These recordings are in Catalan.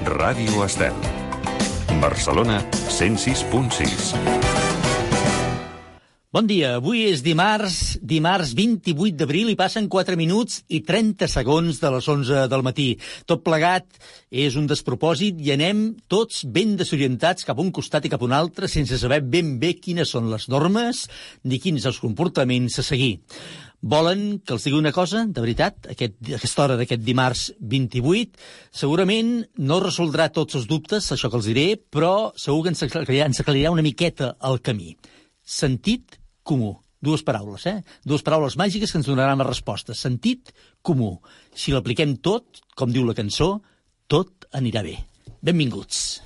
Ràdio Estel. Barcelona 106.6. Bon dia, avui és dimarts, dimarts 28 d'abril i passen 4 minuts i 30 segons de les 11 del matí. Tot plegat és un despropòsit i anem tots ben desorientats cap a un costat i cap a un altre sense saber ben bé quines són les normes ni quins els comportaments a seguir. Volen que els digui una cosa, de veritat, aquest, aquesta hora d'aquest dimarts 28, segurament no resoldrà tots els dubtes, això que els diré, però segur que ens aclarirà, ens aclarirà una miqueta el camí. Sentit comú. Dues paraules, eh? Dues paraules màgiques que ens donaran la resposta. Sentit comú. Si l'apliquem tot, com diu la cançó, tot anirà bé. Benvinguts.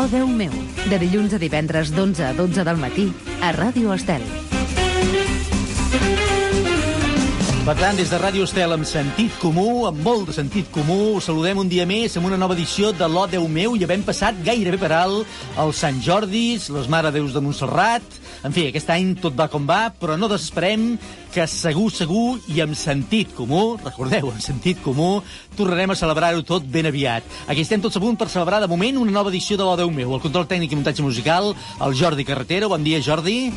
Oh, Déu meu, de dilluns a divendres d'11 a 12 del matí a Ràdio Estel. Per tant, des de Ràdio Estel, amb sentit comú, amb molt de sentit comú, saludem un dia més amb una nova edició de l'O Déu meu i havem passat gairebé per alt els Sant Jordis, les Mare Déus de Montserrat... En fi, aquest any tot va com va, però no desesperem que segur, segur i amb sentit comú, recordeu, amb sentit comú, tornarem a celebrar-ho tot ben aviat. Aquí estem tots a punt per celebrar de moment una nova edició de l'O Déu meu. El control tècnic i muntatge musical, el Jordi Carretero. Bon dia, Jordi.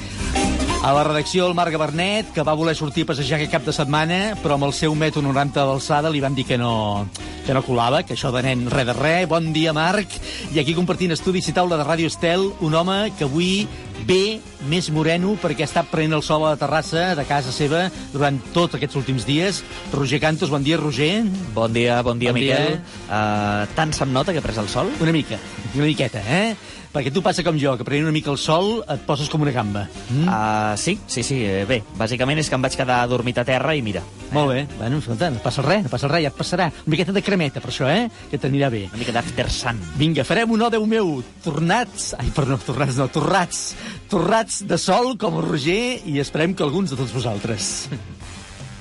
A la redacció, el Marc Gabernet, que va voler sortir a passejar aquest cap de setmana, però amb el seu metro 90 d'alçada li van dir que no, que no colava, que això de nen res de res. Bon dia, Marc. I aquí compartint estudis i taula de Ràdio Estel, un home que avui ve més moreno perquè està prenent el sol a la terrassa de casa seva durant tots aquests últims dies. Roger Cantos, bon dia, Roger. Bon dia, bon dia, Bon Miquel. dia. Uh, tant se'm nota que he pres el sol? Una mica, una miqueta, eh? Perquè tu passa com jo, que prenent una mica el sol et poses com una gamba. Mm? Uh, sí, sí, sí. eh, Bé, bàsicament és que em vaig quedar adormit a terra i mira, Molt bé. Bueno, escolta, no passa res, no passa res, ja et passarà. Una miqueta de cremeta, per això, eh? Que t'anirà bé. una mica d'after sun. Vinga, farem un Déu meu, tornats... Ai, perdó, tornats no, torrats. Torrats de sol, com el Roger, i esperem que alguns de tots vosaltres.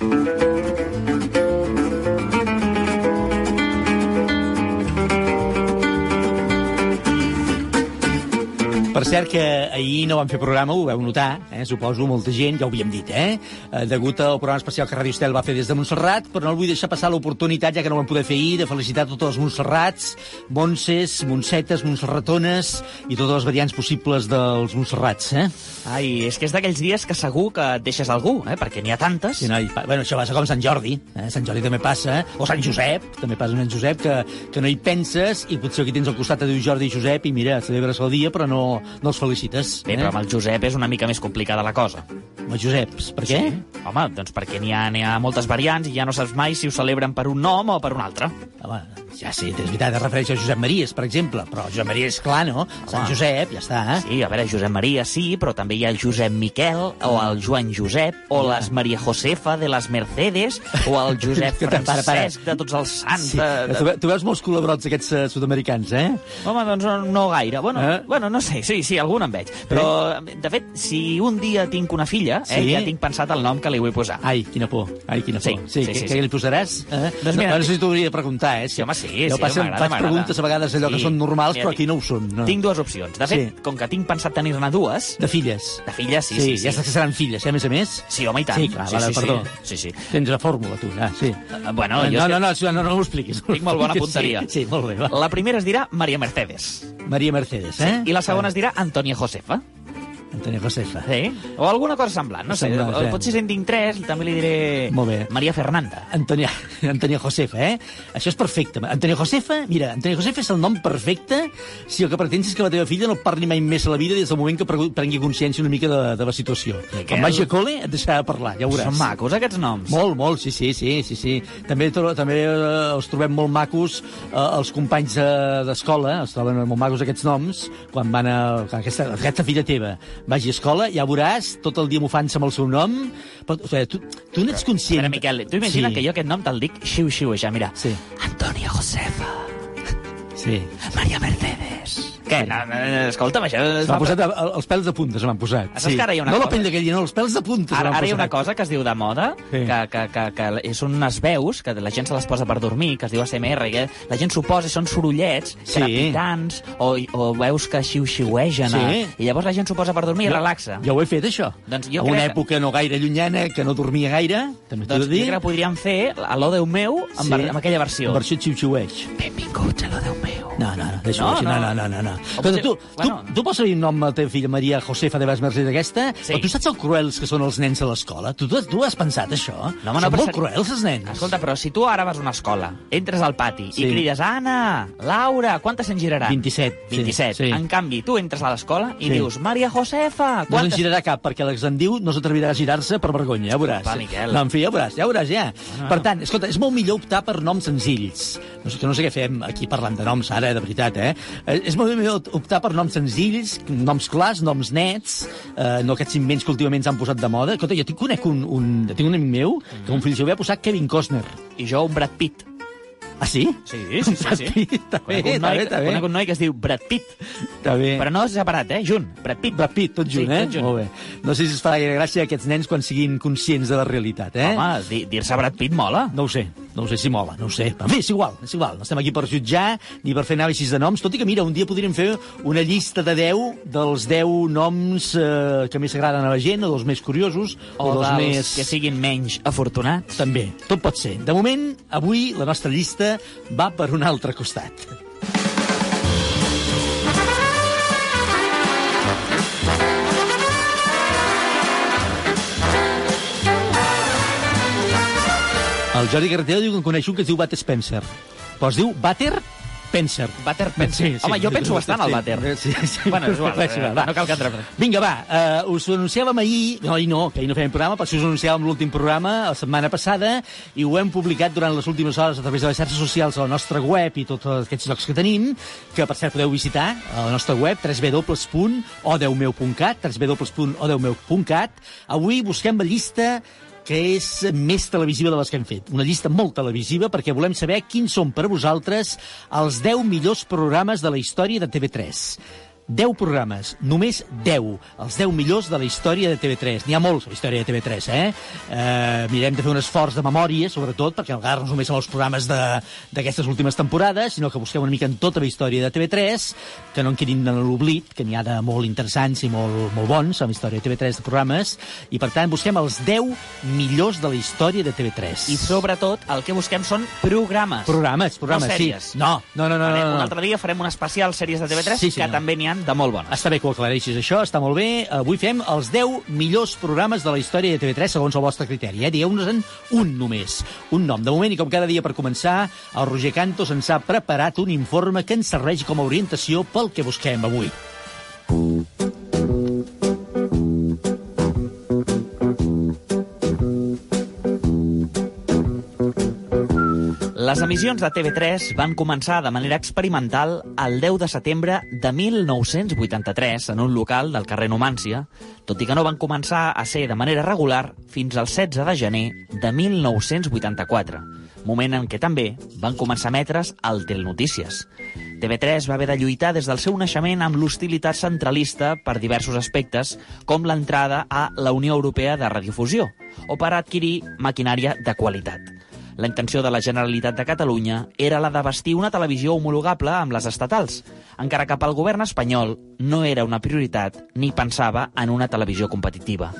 Per cert que ahir no vam fer programa, ho veu notar, eh? suposo, molta gent, ja ho havíem dit, eh? eh degut al programa especial que Ràdio Estel va fer des de Montserrat, però no el vull deixar passar l'oportunitat, ja que no ho vam poder fer ahir, de felicitar totes les Montserrats, Montses, Montsetes, Montserratones i totes les variants possibles dels Montserrats, eh? Ai, és que és d'aquells dies que segur que et deixes algú, eh? perquè n'hi ha tantes. Sí, noi, bueno, això passa com Sant Jordi, eh? Sant Jordi també passa, eh? o Sant Josep, també passa amb Sant Josep, que, que no hi penses i potser aquí tens al costat et diu Jordi i Josep i mira, celebres el dia però no, no els felicites. Bé, però amb el Josep és una mica més complicada la cosa. Amb els Joseps, per què? Home, doncs perquè n'hi ha, ha moltes variants i ja no saps mai si ho celebren per un nom o per un altre. Home, ja sí, és veritat, es refereix a Josep Maries, per exemple, però Josep Maria és clar, no? Sant Josep, ja està, eh? Sí, a veure, Josep Maria sí, però també hi ha el Josep Miquel, o el Joan Josep, o les Maria Josefa de les Mercedes, o el Josep te- para, para. Francesc de tots els sants. Sí. De, Tu, veus molts col·laborats aquests eh, sud-americans, eh? Home, doncs no, no gaire. Bueno, Eh? eh? bueno, no sé, sí, sí, algun en veig. Però, de fet, si un dia tinc una filla, eh, Sí. ja tinc pensat el nom que li vull posar. Ai, quina por, ai, quina por. Sí, sí, sí, què sí. li posaràs? Eh? Doncs no, mira, no sé si t'ho hauria de preguntar, eh? Sí, home, sí, jo sí, m'agrada, faig preguntes a vegades allò que Sí. són normals, Mira, però aquí no ho són. No. Tinc dues opcions. De fet, Sí. com que tinc pensat tenir-ne dues, De filles. de filles, sí, sí, sí, sí. ja saps que seran filles, eh, a més a més. Sí, home, i tant. Sí, clar, sí, vale, sí, perdó. Sí, sí. Tens la fórmula, tu, ah, sí. Eh, Bueno, jo no, no, que- no, no, no, no ho expliquis. Tinc molt bona Sí, punteria. Sí, molt bé, va. La primera es dirà Maria Mercedes. Maria Mercedes, eh? I la segona es dirà Antònia Josefa. Antonio Josefa. Sí? O alguna cosa semblant, no sé. Semblant, sí. Potser si en tinc tres, també li diré... Molt bé. Maria Fernanda. Antonia, Antonia Josefa, eh? Això és perfecte. Antonia Josefa, mira, Antonia Josefa és el nom perfecte si el que pretens és que la teva filla no parli mai més a la vida des del moment que prengui consciència una mica de, de la situació. Miquel. Quan vagi a col·le et deixarà de parlar, ja ho veuràs. Són macos, aquests noms. Molt, molt, sí, sí, sí, sí, sí. També, també eh, els trobem molt macos eh, els companys eh, d'escola, els troben molt macos aquests noms, quan van a... que Aquesta, aquesta filla teva vagi a escola, ja veuràs, tot el dia mofant-se amb el seu nom, però, o sigui, tu, tu n'ets A conscient... veure, Miquel, tu imagina sí, que jo aquest nom te'l dic xiu-xiu, ja, mira. Sí. Antònia Josefa, Sí. Maria Mercedes, TV3. Què? No, no, escolta'm, això... va- posat el- els pèls de punta, se m'han posat. Saps que ara hi ha una no la cosa? pell d'aquell dia, no, els pèls de punta Ara, ara hi ha una cosa que es diu de moda, Sí. que, que, que, que són unes veus, que la gent se les posa per dormir, que es diu ASMR, que la gent s'ho posa i són sorollets, Sí. crepitants, o, o veus que xiu-xiuegen, Sí. i llavors la gent s'ho posa per dormir i relaxa. Ja ho he fet, això. Doncs jo a una crec època no gaire llunyana, que no dormia gaire, també t'ho Doncs de jo dir. crec que podríem fer a l'O Déu meu amb, Sí. amb aquella versió. Versió xiu-xiueix. Benvinguts a l'O Déu meu. No, no, no, deixa-ho No, així, no, no, no. no, no. no. Escolta, tu, bueno. tu, tu pots saber el nom de la teva filla Maria Josefa de Besmercè d'aquesta? Sí. Però tu saps el cruels que són els nens a l'escola? Tu, tu, tu has pensat això? No, home, no, són però molt ser- cruels, els nens. Escolta, però si tu ara vas a una escola, entres al pati Sí. i crides Anna, Laura, quantes se'n giraran? 27, sí, 27. sí. En canvi, tu entres a l'escola i Sí. dius Maria Josefa, No se'n quantes... girarà cap, perquè l'ex en diu no s'atrevirà a girar-se per vergonya, ja veuràs. Va, Miquel. No, en fi, ja veuràs, ja veuràs, ja. Per tant, escolta, és molt millor optar per noms senzills. No sé, que no sé què fem aquí parlant de noms ara, de veritat, eh? Eh, És molt millor optar per noms senzills, noms clars, noms nets, eh, no aquests invents que últimament s'han posat de moda. Escolta, jo tinc, conec un, un, tinc un amic meu que un fill seu va posar Kevin Costner. I jo un Brad Pitt. Ah, sí? Sí, sí, sí. sí. Està bé, Conec un noi, bé, està bé. conec un noi que es diu Brad Pitt, Està bé. però no separat, eh? Junt, Brad Pitt. Brad Pitt, tot junt, Sí, eh? tot junt. Molt bé. No sé si es farà gaire gràcia a aquests nens quan siguin conscients de la realitat, eh? Home, di- dir-se Brad Pitt mola. No ho sé, no ho sé si mola, no ho sé. Però, en fi, és igual, és igual. No estem aquí per jutjar ni per fer anàlisis de noms, tot i que, mira, un dia podríem fer una llista de 10 dels 10 noms eh, que més agraden a la gent, o dels més curiosos, o, O dels dels més... que siguin menys afortunats. També, tot pot ser. De moment, avui, la nostra llista va per un altre costat. El Jordi Carretero diu que en coneix un que es diu Bater Spencer. Però es diu Bater Spencer. Bater Spencer. Home, jo penso bastant al Bater. Sí, sí. Bueno, és igual, És igual, eh, va. no cal que entrem. Vinga, va, uh, us ho anunciàvem ahir, no, ahir no, que ahir no fèiem programa, però sí us ho anunciàvem l'últim programa, la setmana passada, i ho hem publicat durant les últimes hores a través de les xarxes socials a la nostra web i tots aquests llocs que tenim, que per cert podeu visitar a la nostra web, www.odeumeu.cat, www.odeumeu.cat. Avui busquem la llista que és més televisiva de les que hem fet. Una llista molt televisiva perquè volem saber quins són per vosaltres els 10 millors programes de la història de TV3. 10 programes, només 10, els 10 millors de la història de TV3. N'hi ha molts a la història de TV3, eh? eh mirem de fer un esforç de memòria, sobretot, perquè no quedar-nos només amb els programes de- d'aquestes últimes temporades, sinó que busquem una mica en tota la història de TV3, que no en quedin en l'oblit, que n'hi ha de molt interessants i molt, molt bons a la història de TV3 de programes, i per tant busquem els 10 millors de la història de TV3. I sobretot el que busquem són programes. Programes, programes, no sí. No, no, no, no. No, no. Un altre dia farem un especial sèries de TV3 Sí, que senyor. també n'hi ha de molt bones. Està bé que ho aclareixis, això, està molt bé. Avui fem els 10 millors programes de la història de TV3 segons el vostre criteri. Eh? Digueu-nos en un només, un nom. De moment, i com cada dia per començar, el Roger Cantos ens ha preparat un informe que ens serveix com a orientació pel que busquem avui. Les emissions de TV3 van començar de manera experimental el 10 de setembre de 1983 en un local del carrer Numància, tot i que no van començar a ser de manera regular fins al 16 de gener de 1984, moment en què també van començar a emetre's el Telenotícies. TV3 va haver de lluitar des del seu naixement amb l'hostilitat centralista per diversos aspectes, com l'entrada a la Unió Europea de Radiofusió, o per adquirir maquinària de qualitat. La intenció de la Generalitat de Catalunya era la de vestir una televisió homologable amb les estatals, encara que pel govern espanyol no era una prioritat ni pensava en una televisió competitiva.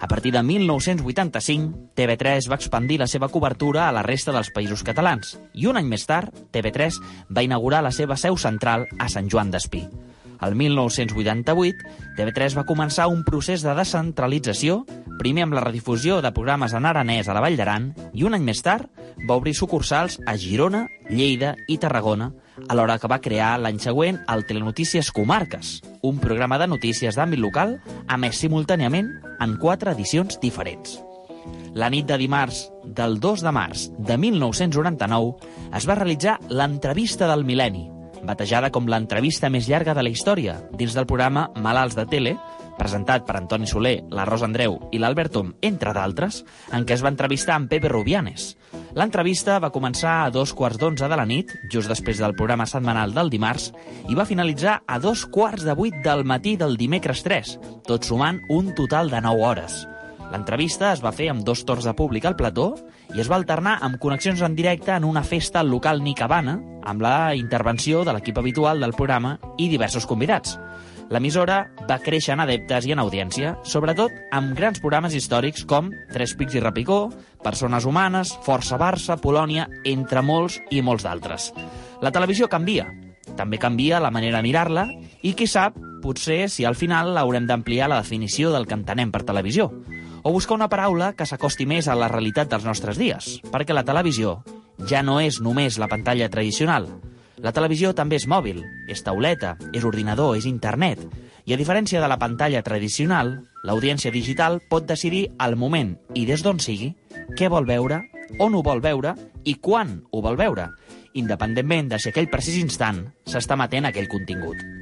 A partir de 1985, TV3 va expandir la seva cobertura a la resta dels països catalans i un any més tard, TV3 va inaugurar la seva seu central a Sant Joan d'Espí. El 1988, TV3 va començar un procés de descentralització, primer amb la redifusió de programes en aranès a la Vall d'Aran, i un any més tard va obrir sucursals a Girona, Lleida i Tarragona, alhora que va crear l'any següent el Telenotícies Comarques, un programa de notícies d'àmbit local emès simultàniament en quatre edicions diferents. La nit de dimarts del 2 de març de 1999 es va realitzar l'entrevista del mil·lenni, batejada com l'entrevista més llarga de la història, dins del programa Malalts de Tele, presentat per Antoni Soler, la Rosa Andreu i l'Albert Tom, entre d'altres, en què es va entrevistar amb Pepe Rubianes. L'entrevista va començar a dos quarts d'onze de la nit, just després del programa setmanal del dimarts, i va finalitzar a dos quarts de vuit del matí del dimecres 3, tot sumant un total de 9 hores. L'entrevista es va fer amb dos torns de públic al plató i es va alternar amb connexions en directe en una festa al local Nicabana, amb la intervenció de l'equip habitual del programa i diversos convidats. L'emissora va créixer en adeptes i en audiència, sobretot amb grans programes històrics com Tres Pics i Repicó, Persones Humanes, Força Barça, Polònia, entre molts i molts d'altres. La televisió canvia, també canvia la manera de mirar-la i, qui sap, potser si al final haurem d'ampliar la definició del que entenem per televisió o buscar una paraula que s'acosti més a la realitat dels nostres dies, perquè la televisió ja no és només la pantalla tradicional. La televisió també és mòbil, és tauleta, és ordinador, és internet. I a diferència de la pantalla tradicional, l'audiència digital pot decidir al moment i des d'on sigui què vol veure, on ho vol veure i quan ho vol veure, independentment de si aquell precís instant s'està matent aquell contingut.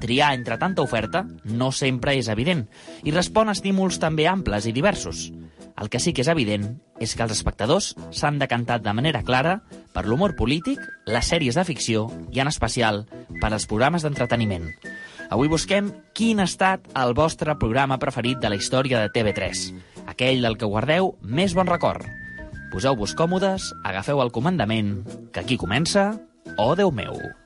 Triar entre tanta oferta no sempre és evident i respon a estímuls també amples i diversos. El que sí que és evident és que els espectadors s'han decantat de manera clara per l'humor polític, les sèries de ficció i, en especial, per als programes d'entreteniment. Avui busquem quin ha estat el vostre programa preferit de la història de TV3, aquell del que guardeu més bon record. Poseu-vos còmodes, agafeu el comandament, que aquí comença Oh, Déu meu!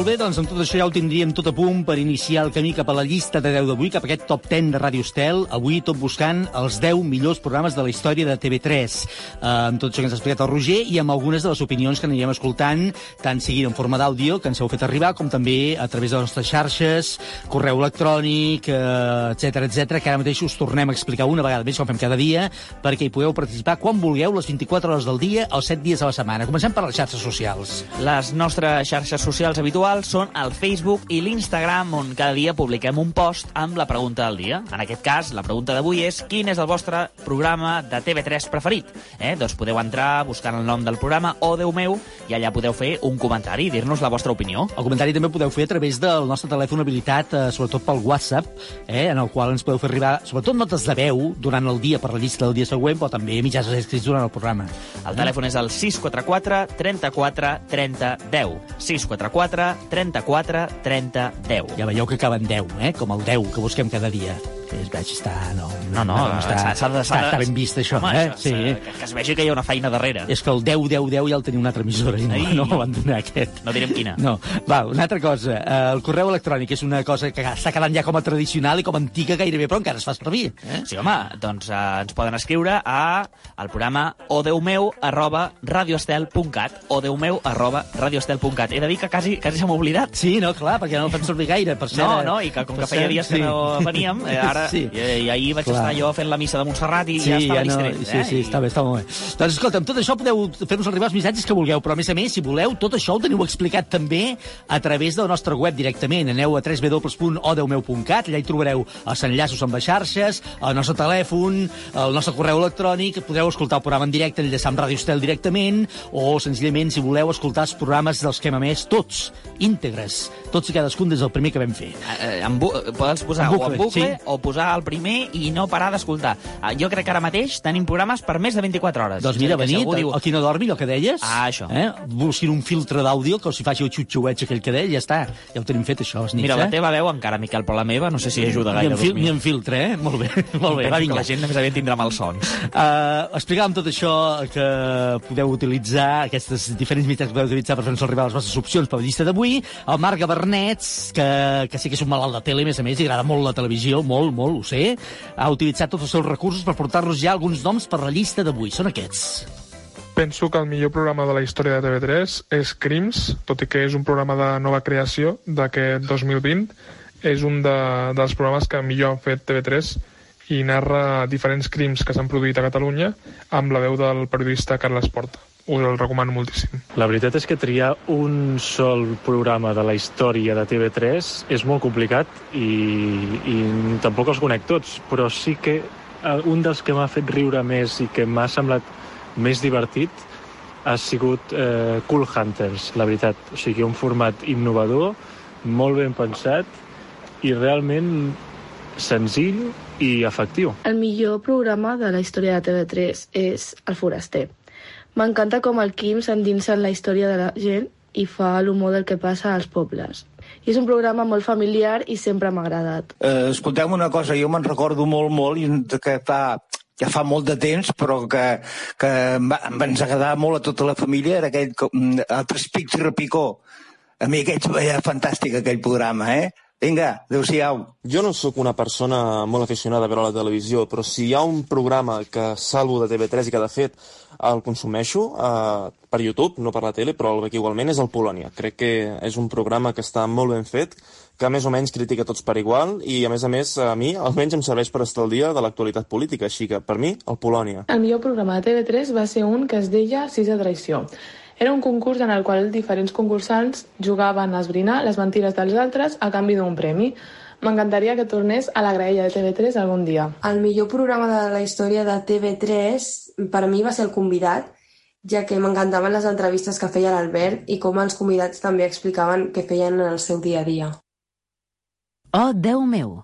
Molt bé, doncs amb tot això ja ho tindríem tot a punt per iniciar el camí cap a la llista de 10 d'avui, cap a aquest top 10 de Ràdio Estel. Avui tot buscant els 10 millors programes de la història de TV3. Uh, amb tot això que ens ha explicat el Roger i amb algunes de les opinions que anirem escoltant, tant siguin en forma d'àudio, que ens heu fet arribar, com també a través de les nostres xarxes, correu electrònic, etc uh, etc que ara mateix us tornem a explicar una vegada més, com fem cada dia, perquè hi podeu participar quan vulgueu, les 24 hores del dia, els 7 dies a la setmana. Comencem per les xarxes socials. Les nostres xarxes socials habituals són el Facebook i l'Instagram, on cada dia publiquem un post amb la pregunta del dia. En aquest cas, la pregunta d'avui és quin és el vostre programa de TV3 preferit? Eh? Doncs podeu entrar buscant el nom del programa o Déu meu i allà podeu fer un comentari i dir-nos la vostra opinió. El comentari també podeu fer a través del nostre telèfon habilitat, eh, sobretot pel WhatsApp, eh, en el qual ens podeu fer arribar, sobretot notes de veu, durant el dia per la llista del dia següent, però també mitjans escrits durant el programa. El telèfon és el 644 34 30 10. 644 34 30 10. Ja veieu que acaben 10, eh? com el 10 que busquem cada dia. Es veig estar... No, No, no, està, s'ha- s'ha de- està, està ben vist, això. Home, eh? això, sí. que, que es vegi que hi ha una feina darrere. És que el 10, 10, 10 ja el tenia una altra emissora i no, Ai. no van donar aquest. No direm quina. No. Va, una altra cosa. Eh, el correu electrònic és una cosa que està quedant ja com a tradicional i com a antiga gairebé, però encara es fa servir. Eh? Sí, home, doncs eh, ens poden escriure a al programa odeumeu arroba radioestel.cat odeumeu arroba radioestel.cat He de dir que quasi, quasi se m'ha oblidat. Sí, no, clar, perquè no el fem servir gaire. Per ser, No, no, i que com que feia dies que no veníem, eh, ara, Sí. i, i ahir vaig Clar. estar jo fent la missa de Montserrat i Sí, ja estava ja no, distret. sí, eh? sí, està bé, està molt bé. Doncs escolta, amb tot això podeu fer-nos arribar els missatges que vulgueu, però a més a més, si voleu, tot això ho teniu explicat també a través de la nostra web directament. Aneu a www.odeumeu.cat, allà hi trobareu els enllaços amb les xarxes, el nostre telèfon, el nostre correu electrònic, podreu escoltar el programa en directe, enllaçar amb Ràdio Estel directament, o senzillament, si voleu, escoltar els programes dels que hem emès tots, íntegres, tots i cadascun des del primer que vam fer. Eh, en bu pots posar En bucle, o en bucle sí. o posar el primer i no parar d'escoltar. Eh, jo crec que ara mateix tenim programes per més de 24 hores. Doncs mira, que si diu, el qui no dormi, el que deies. Ah, això. Eh? Busquin un filtre d'àudio que els hi faci el xutxueig aquell que deia, ja està. Ja ho tenim fet, això, nits, Mira, eh? la teva veu encara, Miquel, però la meva no sé si ajuda Ni gaire en, a fil, ni en filtre, eh? Molt bé, molt bé. Va, vinga. la gent més aviat tindrà malsons. Uh, explicàvem tot això que podeu utilitzar, aquestes diferents mitjans que podeu utilitzar per fer-nos arribar les vostres opcions per la llista d'avui. El Marc Gabernets, que, que sí que és un malalt de tele, a més a més, i agrada molt la televisió, molt, molt, ho sé, ha utilitzat tots els seus recursos per portar-nos ja alguns noms per la llista d'avui. Són aquests. Penso que el millor programa de la història de TV3 és Crims, tot i que és un programa de nova creació d'aquest 2020. És un de, dels programes que millor han fet TV3 i narra diferents crims que s'han produït a Catalunya amb la veu del periodista Carles Porta. Us el recomano moltíssim. La veritat és que triar un sol programa de la història de TV3 és molt complicat i, i tampoc els conec tots, però sí que eh, un dels que m'ha fet riure més i que m'ha semblat més divertit ha sigut eh, Cool Hunters, la veritat. O sigui, un format innovador, molt ben pensat i realment senzill i efectiu. El millor programa de la història de TV3 és El Foraster. M'encanta com el Quim s'endinsa en la història de la gent i fa l'humor del que passa als pobles. I és un programa molt familiar i sempre m'ha agradat. Eh, escolteu una cosa, jo me'n recordo molt, molt, i que fa, ja fa molt de temps, però que, que ens agradava molt a tota la família, era aquell, altres pics i repicó. A mi aquell veia fantàstic, aquell programa, eh? Vinga, adeu-siau. Jo no sóc una persona molt aficionada a veure la televisió, però si hi ha un programa que salvo de TV3 i que de fet el consumeixo eh, per YouTube, no per la tele, però el veig igualment, és el Polònia. Crec que és un programa que està molt ben fet, que més o menys critica tots per igual i, a més a més, a mi almenys em serveix per estar al dia de l'actualitat política, així que, per mi, el Polònia. El millor programa de TV3 va ser un que es deia Sis de traïció. Era un concurs en el qual diferents concursants jugaven a esbrinar les mentires dels altres a canvi d'un premi. M'encantaria que tornés a la graella de TV3 algun dia. El millor programa de la història de TV3 per a mi va ser el convidat, ja que m'encantaven les entrevistes que feia l'Albert i com els convidats també explicaven què feien en el seu dia a dia. Oh, Déu meu!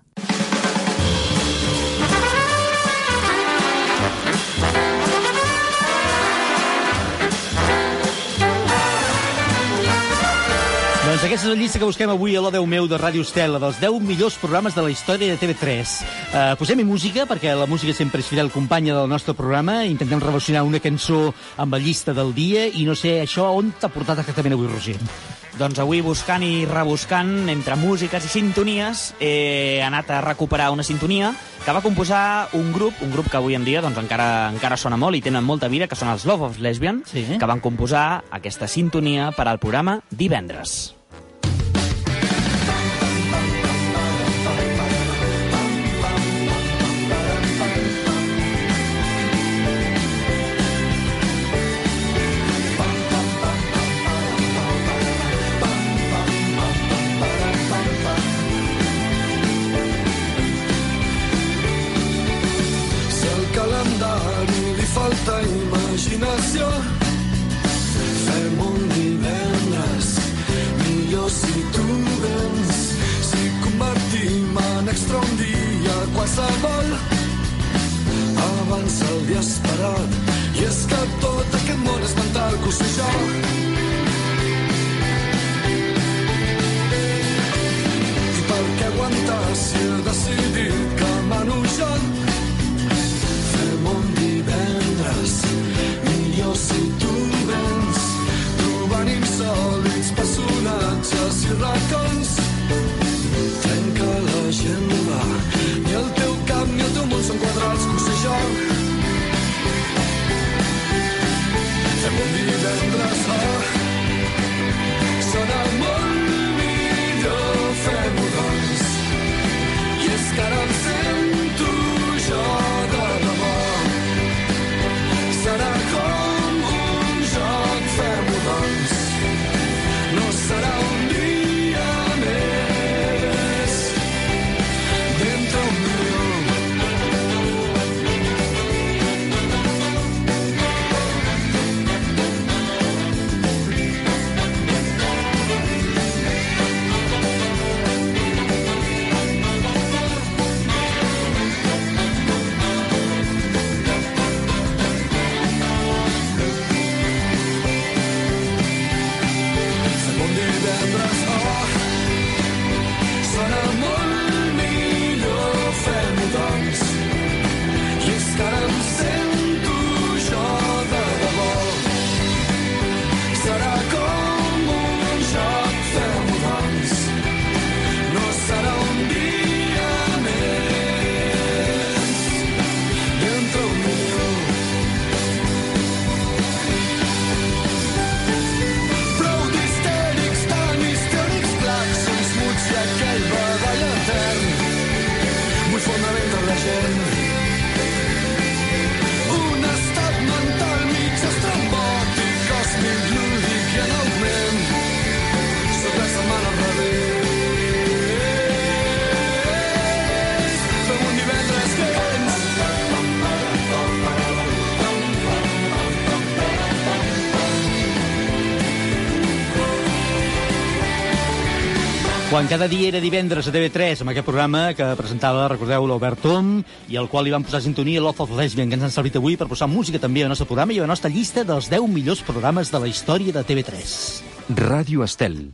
Doncs aquesta és la llista que busquem avui a l'Odeu meu de Ràdio Estela, dels 10 millors programes de la història de TV3. Uh, Posem-hi música, perquè la música sempre és fidel companya del nostre programa. Intentem relacionar una cançó amb la llista del dia i no sé això on t'ha portat exactament avui, Roger. Doncs avui, buscant i rebuscant entre músiques i sintonies, he anat a recuperar una sintonia que va composar un grup, un grup que avui en dia doncs, encara encara sona molt i tenen molta vida, que són els Love of Lesbian, Sí. que van composar aquesta sintonia per al programa Divendres. Qualsevol, avança el dia esperat, i és que tot aquest món és mental que ho sé jo. Quan cada dia era divendres a TV3, amb aquest programa que presentava, recordeu, l'Albert Tom, i al qual li van posar sintonia Love of Lesbian, que ens han servit avui per posar música també al nostre programa i a la nostra llista dels 10 millors programes de la història de TV3. Ràdio Estel.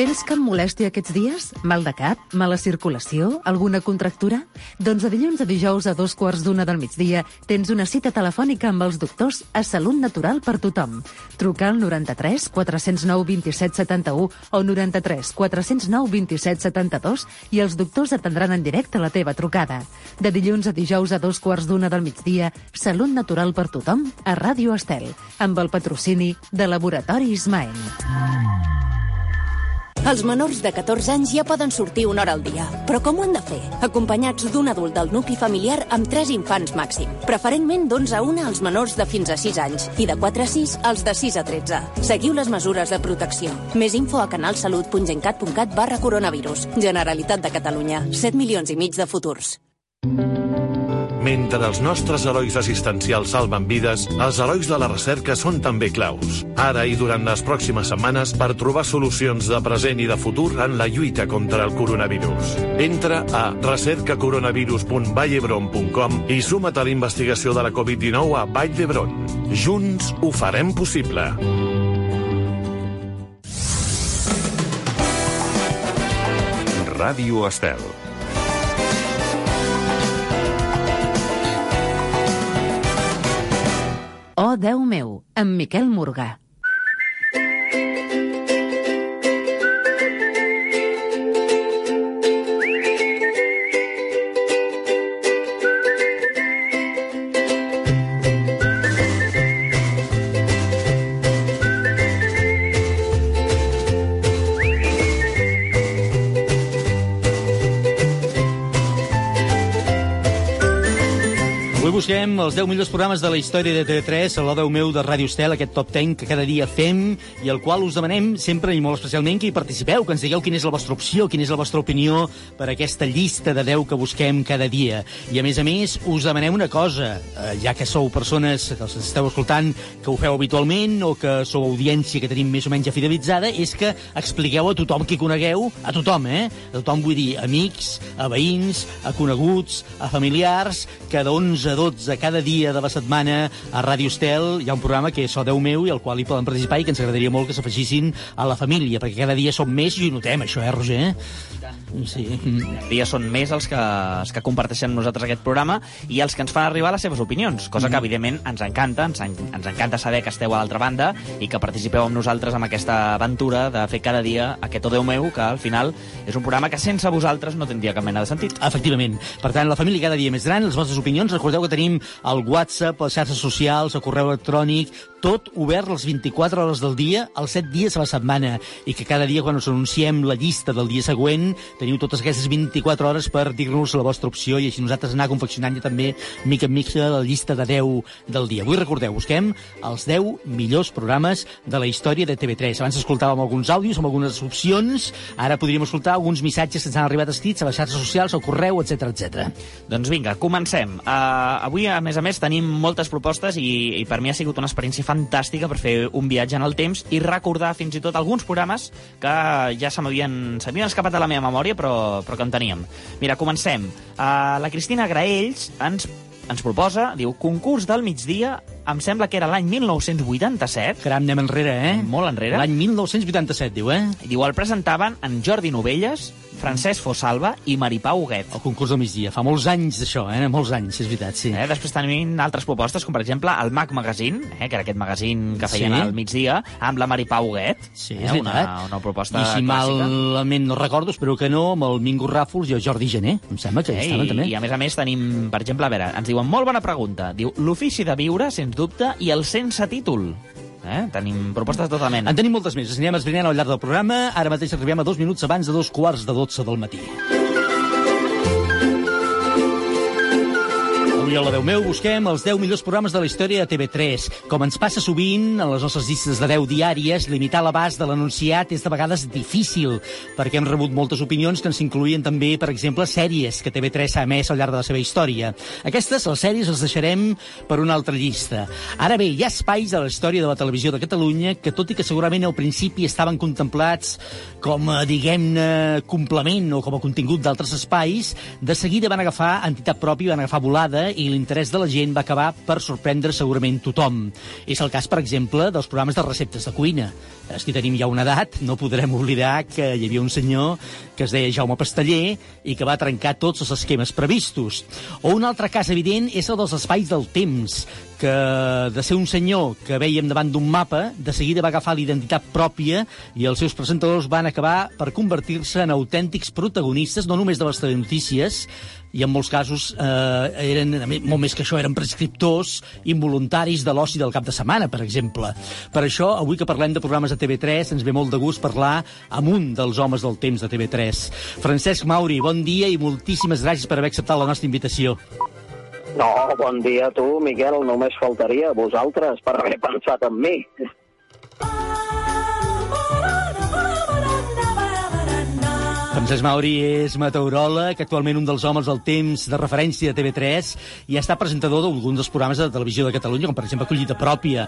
Tens cap molèstia aquests dies? Mal de cap? Mala circulació? Alguna contractura? Doncs de dilluns a dijous a dos quarts d'una del migdia tens una cita telefònica amb els doctors a Salut Natural per tothom. Truca al 93 409 27 71 o 93 409 27 72 i els doctors atendran en directe la teva trucada. De dilluns a dijous a dos quarts d'una del migdia, Salut Natural per tothom a Ràdio Estel, amb el patrocini de Laboratori Ismael. Els menors de 14 anys ja poden sortir una hora al dia. Però com ho han de fer? Acompanyats d'un adult del nucli familiar amb 3 infants màxim. Preferentment d'11 a 1 als menors de fins a 6 anys i de 4 a 6 als de 6 a 13. Seguiu les mesures de protecció. Més info a canalsalut.gencat.cat barra coronavirus. Generalitat de Catalunya. 7 milions i mig de futurs. Mentre els nostres herois assistencials salven vides, els herois de la recerca són també claus. Ara i durant les pròximes setmanes per trobar solucions de present i de futur en la lluita contra el coronavirus. Entra a recercacoronavirus.vallebron.com i suma't a la investigació de la Covid-19 a Vall d'Hebron. Junts ho farem possible. Ràdio Estel. Oh, Déu meu, amb Miquel Morgà. Avui busquem els 10 millors programes de la història de TV3, a l'O10 meu de Ràdio Estel, aquest top 10 que cada dia fem i al qual us demanem sempre i molt especialment que hi participeu, que ens digueu quina és la vostra opció, quina és la vostra opinió per aquesta llista de 10 que busquem cada dia. I a més a més, us demanem una cosa, eh, ja que sou persones que els esteu escoltant, que ho feu habitualment o que sou audiència que tenim més o menys ja fidelitzada, és que expliqueu a tothom qui conegueu, a tothom, eh? A tothom vull dir amics, a veïns, a coneguts, a familiars, que de 11 a 12 cada dia de la setmana a Ràdio Estel hi ha un programa que és So Déu meu i al qual hi poden participar i que ens agradaria molt que s'afegissin a la família, perquè cada dia som més i ho notem, això, eh, Roger? Sí. Cada dia són més els que, els que comparteixen amb nosaltres aquest programa i els que ens fan arribar les seves opinions, cosa que, evidentment, ens encanta. Ens, en, ens encanta saber que esteu a l'altra banda i que participeu amb nosaltres en aquesta aventura de fer cada dia aquest O Déu meu, que al final és un programa que sense vosaltres no tindria cap mena de sentit. Efectivament. Per tant, la família cada dia més gran, les vostres opinions, recordeu que tenim el WhatsApp, les xarxes socials, el correu electrònic, tot obert les 24 hores del dia, els 7 dies a la setmana, i que cada dia, quan us anunciem la llista del dia següent, teniu totes aquestes 24 hores per dir-nos la vostra opció i així nosaltres anar confeccionant ja també, mica en mica, la llista de 10 del dia. Avui recordeu, busquem els 10 millors programes de la història de TV3. Abans escoltàvem alguns àudios amb algunes opcions, ara podríem escoltar alguns missatges que ens han arribat escrits a les xarxes socials, al correu, etc etc. Doncs vinga, comencem. Uh, avui, a més a més, tenim moltes propostes i, i per mi ha sigut una experiència fantàstica per fer un viatge en el temps i recordar fins i tot alguns programes que ja se m'havien escapat de la meva memòria, però, però que en teníem. Mira, comencem. Uh, la Cristina Graells ens ens proposa, diu, concurs del migdia, em sembla que era l'any 1987. Caram, anem enrere, eh? Molt enrere. L'any 1987, diu, eh? Diu, el presentaven en Jordi Novelles, Francesc Fosalva i Maripau Huguet. El concurs del migdia. Fa molts anys d'això, eh? Molts anys, és veritat, sí. Eh? Després tenim altres propostes, com per exemple el Mac Magazine, eh? que era aquest magazine que feien Sí. al migdia, amb la Maripau Huguet. Sí, eh? és veritat. una, una proposta I si clàssica. malament no recordo, espero que no, amb el Mingo Ràfols i el Jordi Gené. Em sembla que Eh, estaven i, també. I a més a més tenim, per exemple, a veure, ens diuen molt bona pregunta. Diu, l'ofici de viure, sens dubte, i el sense títol. Eh? Tenim propostes de tota mena. En tenim moltes més. Les anirem esbrinant al llarg del programa. Ara mateix arribem a dos minuts abans de dos quarts de dotze del matí. Avui a la 10 meu busquem els 10 millors programes de la història de TV3. Com ens passa sovint, a les nostres llistes de 10 diàries, limitar l'abast de l'anunciat és de vegades difícil, perquè hem rebut moltes opinions que ens incluïen també, per exemple, sèries que TV3 ha emès al llarg de la seva història. Aquestes, les sèries, les deixarem per una altra llista. Ara bé, hi ha espais de la història de la televisió de Catalunya que, tot i que segurament al principi estaven contemplats com diguem-ne, complement o com a contingut d'altres espais, de seguida van agafar entitat pròpia, van agafar volada i l'interès de la gent va acabar per sorprendre segurament tothom. És el cas, per exemple, dels programes de receptes de cuina. Els que tenim ja una edat no podrem oblidar que hi havia un senyor que es deia Jaume Pasteller i que va trencar tots els esquemes previstos. O un altre cas evident és el dels espais del temps, que de ser un senyor que veiem davant d'un mapa, de seguida va agafar l'identitat pròpia i els seus presentadors van acabar per convertir-se en autèntics protagonistes, no només de les telenotícies, i en molts casos eh, eren, molt més que això, eren prescriptors involuntaris de l'oci del cap de setmana, per exemple. Per això, avui que parlem de programes de TV3, ens ve molt de gust parlar amb un dels homes del temps de TV3. Francesc Mauri, bon dia i moltíssimes gràcies per haver acceptat la nostra invitació. No, bon dia a tu, Miquel, només faltaria a vosaltres per haver pensat en mi. Francesc Mauri és meteoròleg, actualment un dels homes del temps de referència de TV3 i ha estat presentador d'alguns dels programes de televisió de Catalunya, com per exemple Collita Pròpia.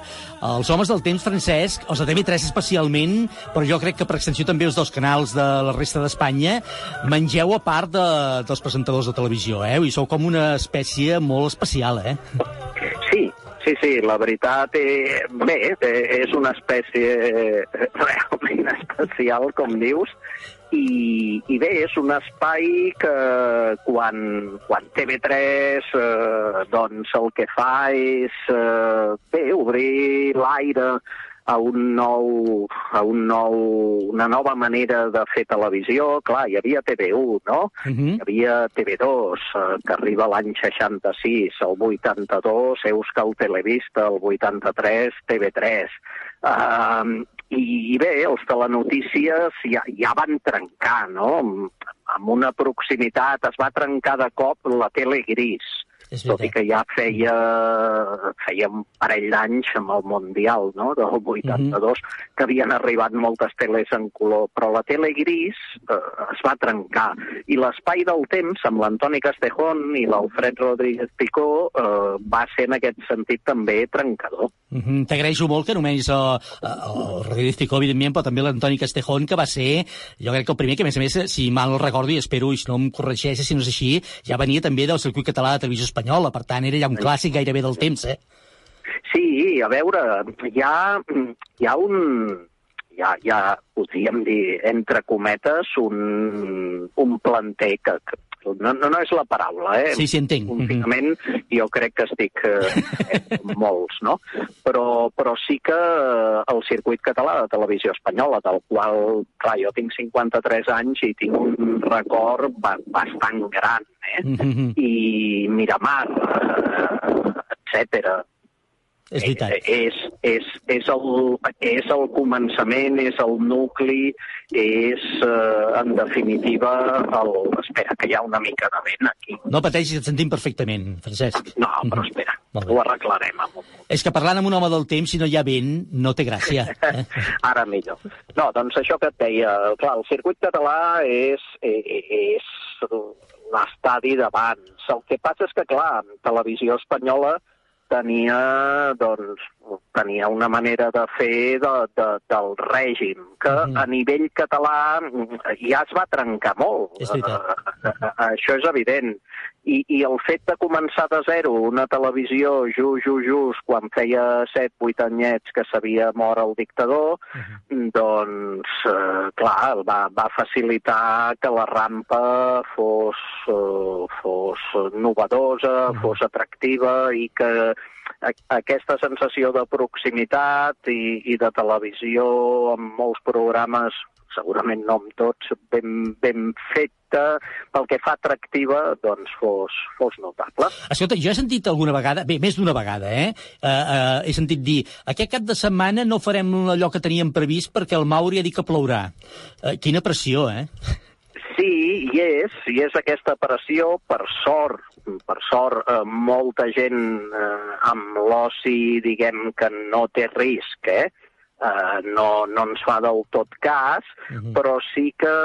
Els homes del temps, Francesc, els de TV3 especialment, però jo crec que per extensió també els dos canals de la resta d'Espanya, mengeu a part de, dels presentadors de televisió, eh? I sou com una espècie molt especial, eh? Sí, sí, sí, la veritat, eh, bé, eh, és una espècie realment especial, com dius, i, i bé, és un espai que quan, quan TV3 eh, doncs el que fa és eh, bé, obrir l'aire a un nou, a un nou, una nova manera de fer televisió. Clar, hi havia TV1, no? Uh -huh. Hi havia TV2, eh, que arriba l'any 66, el 82, Euskal Televista, el 83, TV3. Uh, i, I bé, els telenotícies ja, ja van trencar, no? Amb, amb una proximitat, es va trencar de cop la tele gris tot i que ja feia, feia un parell d'anys amb el Mundial no? del 82, mm -hmm. que havien arribat moltes teles en color, però la tele gris eh, es va trencar. I l'espai del temps, amb l'Antoni Castejón i l'Alfred Rodríguez Picó, eh, va ser en aquest sentit també trencador. Mm -hmm. T'agraeixo molt que anomenis el, el Rodríguez Picó, evidentment, però també l'Antoni Castejón, que va ser, jo crec que el primer que, a més a més, si mal no recordo, i espero, i si no em corregeixes, si no és així, ja venia també del circuit català de televisió espanyola, per tant, era ja un clàssic gairebé del temps, eh? Sí, a veure, hi ha, hi ha un... Hi ha, hi ha, podríem dir, entre cometes, un, un planter que, que no, no, no és la paraula, eh? Sí, sí, entenc. Confinament, jo crec que estic eh, molts, no? Però, però sí que eh, el circuit català de televisió espanyola, del qual, clar, jo tinc 53 anys i tinc un record ba bastant gran, eh? Mm -hmm. I Miramar, eh, etc és veritat. És, és, és, el, és el començament, és el nucli, és, eh, en definitiva, el... Espera, que hi ha una mica de vent aquí. No pateixis, et sentim perfectament, Francesc. No, però espera, ho arreglarem. Amb... És que parlant amb un home del temps, si no hi ha vent, no té gràcia. Eh? Ara millor. No, doncs això que et deia, clar, el circuit català és, és l'estadi d'abans. El que passa és que, clar, televisió espanyola tenia, doncs, tenia una manera de fer de, de, del règim, que mm. a nivell català ja es va trencar molt. És veritat. Uh, uh, això és evident. I, I el fet de començar de zero una televisió just, just, just, quan feia 7-8 anyets que s'havia mort el dictador, uh -huh. doncs, uh, clar, va, va facilitar que la rampa fos, uh, fos novedosa, uh -huh. fos atractiva i que aquesta sensació de proximitat i, i de televisió amb molts programes, segurament no amb tots, ben, ben feta, pel que fa atractiva, doncs fos, fos notable. Escolta, jo he sentit alguna vegada, bé, més d'una vegada, eh? Uh, uh, he sentit dir, aquest cap de setmana no farem allò que teníem previst perquè el Mauri ha dit que plourà. Uh, quina pressió, eh? Sí, hi és, hi és aquesta pressió, per sort, per sort, eh, molta gent eh, amb l'oci, diguem que no té risc, eh? Eh no, no ens fa del tot cas, uh -huh. però sí que,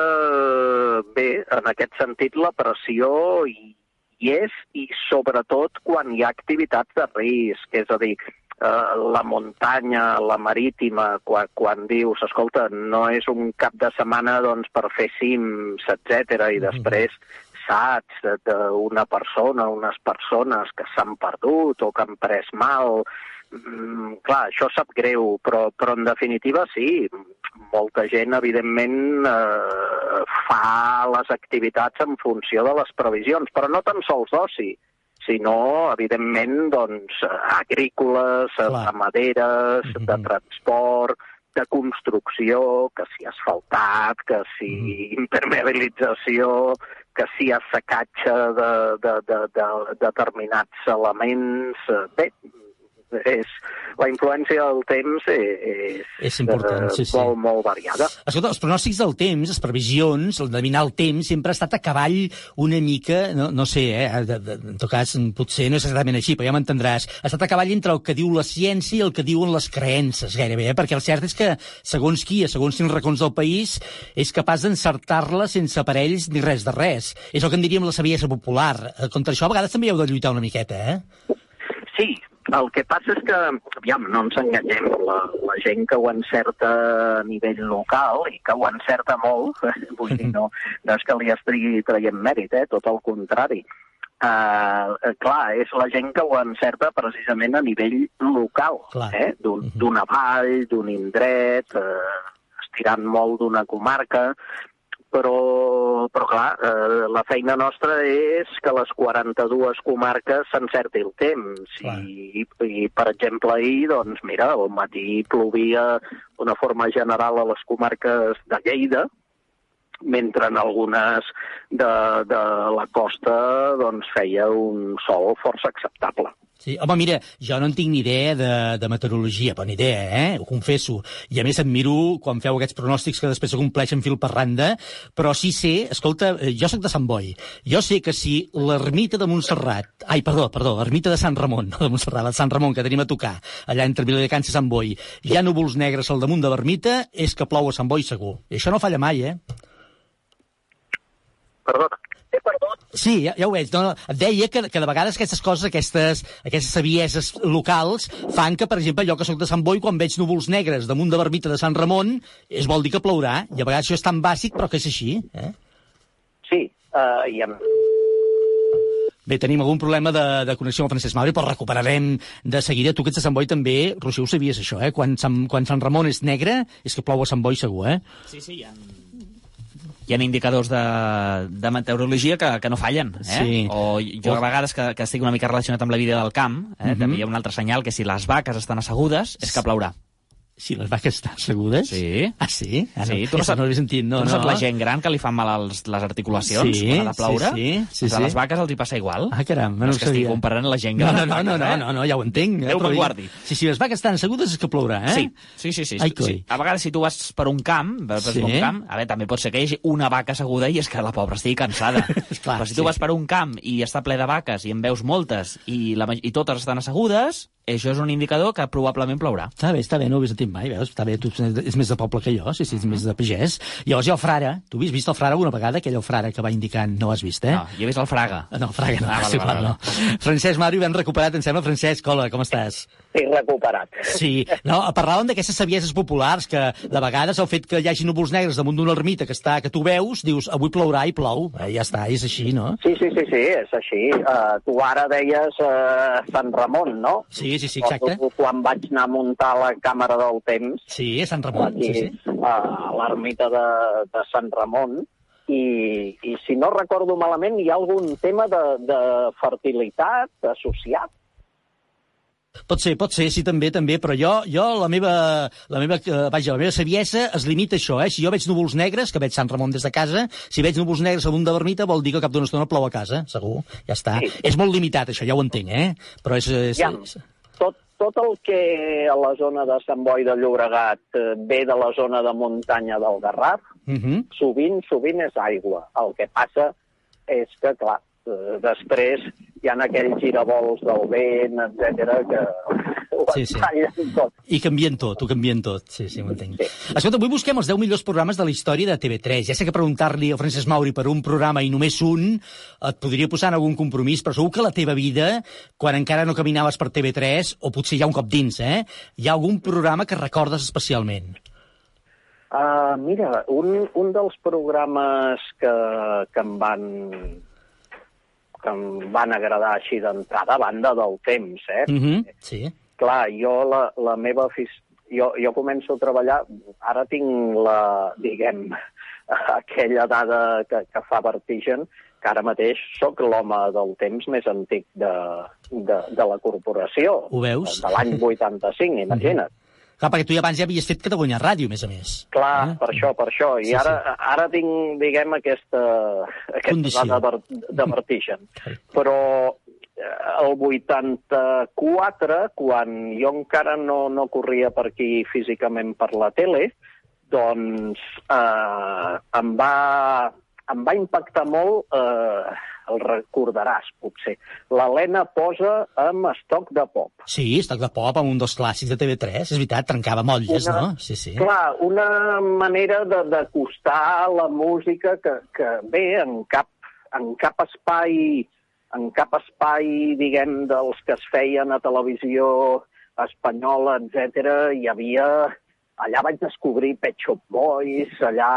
bé, en aquest sentit la pressió hi, hi és i sobretot quan hi ha activitats de risc, és a dir, eh, la muntanya, la marítima, quan, quan dius, escolta, no és un cap de setmana doncs, per fer cims, etc i després saps d'una persona, unes persones que s'han perdut o que han pres mal, clar, això sap greu, però, però en definitiva sí, molta gent, evidentment, eh, fa les activitats en funció de les previsions, però no tan sols d'oci, sinó, evidentment, doncs, agrícoles, Clar. ramaderes, mm -hmm. de transport, de construcció, que si asfaltat, que si mm. impermeabilització, que si assecatge de, de, de, de, de determinats elements... Bé, és, la influència del temps és, és important, sí, sí. molt, molt variada. Escolta, els pronòstics del temps, les previsions, el d'adivinar el temps, sempre ha estat a cavall una mica, no, no sé, eh, de, de, en tot cas potser no és exactament així, però ja m'entendràs, ha estat a cavall entre el que diu la ciència i el que diuen les creences, gairebé, eh? perquè el cert és que, segons qui, a segons quins racons del país, és capaç d'encertar-la sense aparells ni res de res. És el que en diríem la saviesa popular. Eh, contra això a vegades també heu de lluitar una miqueta, eh? Sí, el que passa és que, aviam, no ens enganyem, la, la gent que ho encerta a nivell local i que ho encerta molt, vull dir, no, no és que li estigui traient mèrit, eh, tot el contrari. Uh, clar, és la gent que ho encerta precisament a nivell local, clar. eh, d'una vall, d'un indret, uh, estirant molt d'una comarca, però, però clar, eh, la feina nostra és que les 42 comarques s'encerti el temps. I, I, per exemple, ahir, doncs, mira, al matí plovia d'una forma general a les comarques de Lleida, mentre en algunes de, de la costa doncs, feia un sol força acceptable. Sí, home, mira, jo no en tinc ni idea de, de meteorologia, però ni idea, eh? Ho confesso. I a més admiro quan feu aquests pronòstics que després se compleixen fil per randa, però sí sé, escolta, eh, jo sóc de Sant Boi, jo sé que si l'ermita de Montserrat, ai, perdó, perdó, l'ermita de Sant Ramon, no de Montserrat, de Sant Ramon, que tenim a tocar, allà entre Viladecans i Sant Boi, hi ha núvols negres al damunt de l'ermita, és que plou a Sant Boi segur. I això no falla mai, eh? Perdona, he perdut Sí, ja, ja ho veig. No, no. Et deia que, que de vegades aquestes coses, aquestes, aquestes savieses locals, fan que, per exemple, jo que sóc de Sant Boi, quan veig núvols negres damunt de l'ermita de Sant Ramon, es vol dir que plourà. I a vegades això és tan bàsic, però que és així. Eh? Sí, uh, i amb... Bé, tenim algun problema de, de connexió amb el Francesc Mauri, però recuperarem de seguida. Tu que ets de Sant Boi també, Roger, ho sabies això, eh? Quan Sant, quan Sant Ramon és negre, és que plou a Sant Boi segur, eh? Sí, sí, hi ha hi ha indicadors de, de meteorologia que, que no fallen. Eh? Sí. O jo a vegades que, que estic una mica relacionat amb la vida del camp, eh? Uh -huh. també hi ha un altre senyal que si les vaques estan assegudes és que plourà. Si les vaques estan assegudes? Sí. Ah, sí? Ah, sí, tu no, saps, no sentit, no, tu no, no. saps la gent gran que li fan mal als, les articulacions sí, quan ha de ploure? Sí, sí. sí, sí. A les vaques els hi passa igual. Ah, caram, no, no és que estic comparant la gent gran. No, no, no, no, no, no, no ja ho entenc. Déu me'n guardi. Sí, si les vaques estan assegudes és que plourà, eh? Sí, sí, sí. sí, Ai, sí. A vegades si tu vas per un camp, vas Sí. per un camp, a veure, també pot ser que hi hagi una vaca asseguda i és que la pobra estigui cansada. Clar, Però si tu sí. vas per un camp i està ple de vaques i en veus moltes i, la, i totes estan assegudes, això és un indicador que probablement plourà. Està bé, està bé, no ho he sentit mai, veus? Està bé, tu és més de poble que jo, sí, sí, és més de pagès. Llavors hi ha el frare, tu has vist el frare alguna vegada, aquell el frare que va indicant, no has vist, eh? No, jo he vist el Fraga. No, el Fraga no, Ah, vale, sí, vale, no. Francesc Mario, ben recuperat, em sembla. Francesc, hola, com estàs? Sí, recuperat. Sí, no, parlàvem d'aquestes savieses populars, que de vegades el fet que hi hagi núvols negres damunt d'una ermita que, està, que tu veus, dius, avui plourà i plou. Eh, ja està, és així, no? Sí, sí, sí, sí, és així. Uh, tu ara deies uh, Sant Ramon, no? Sí, sí, sí, exacte. Recordo Quan vaig anar a muntar la càmera del temps, Sí, a Sant Ramon, aquí, sí, sí. a l'ermita de, de Sant Ramon, i, i si no recordo malament hi ha algun tema de, de fertilitat associat. Pot ser, pot ser, sí, també, també, però jo, jo la meva, la meva, eh, vaja, la meva saviesa es limita a això, eh? Si jo veig núvols negres, que veig Sant Ramon des de casa, si veig núvols negres a damunt de l'ermita, vol dir que cap d'una estona plou a casa, segur, ja està. Sí. És molt limitat, això, ja ho entenc, eh? Però és... és, Ja, és... tot, tot el que a la zona de Sant Boi de Llobregat eh, ve de la zona de muntanya del Garraf, Uh -huh. sovint, sovint és aigua. El que passa és que, clar, eh, després hi ha aquells giravolts del vent, etc que ho Sí, sí. tot. I canvien tot, ho canvien tot. Sí, sí, ho entenc. Escolta, avui busquem els 10 millors programes de la història de TV3. Ja sé que preguntar-li a Francesc Mauri per un programa i només un et podria posar en algun compromís, però segur que la teva vida, quan encara no caminaves per TV3, o potser ja un cop dins, eh, hi ha algun programa que recordes especialment. Uh, mira, un, un dels programes que, que em van que em van agradar així d'entrada, a banda del temps, eh? Mm -hmm. Sí. Clar, jo la, la meva afició... Jo, jo començo a treballar, ara tinc la, diguem, aquella dada que, que fa vertigen, que ara mateix sóc l'home del temps més antic de, de, de la corporació. Ho veus? De l'any 85, imagina't. Clar, perquè tu ja abans ja havies fet Catalunya Ràdio, a més a més. Clar, per això, per això. I Sí, ara, ara tinc, diguem, aquesta, aquesta dada de, de vertigen. Però eh, el 84, quan jo encara no, no corria per aquí físicament per la tele, doncs eh, em, va, em va impactar molt, eh, el recordaràs, potser. L'Helena posa amb estoc de pop. Sí, Estoc de Pop, amb un dels clàssics de TV3, és veritat, trencava motlles, Una- no? Sí, sí. Clar, una manera de- d'acostar la música que, que bé, en cap, en cap espai en cap espai, diguem, dels que es feien a televisió espanyola, etc, hi havia... Allà vaig descobrir Pet Shop Boys, allà,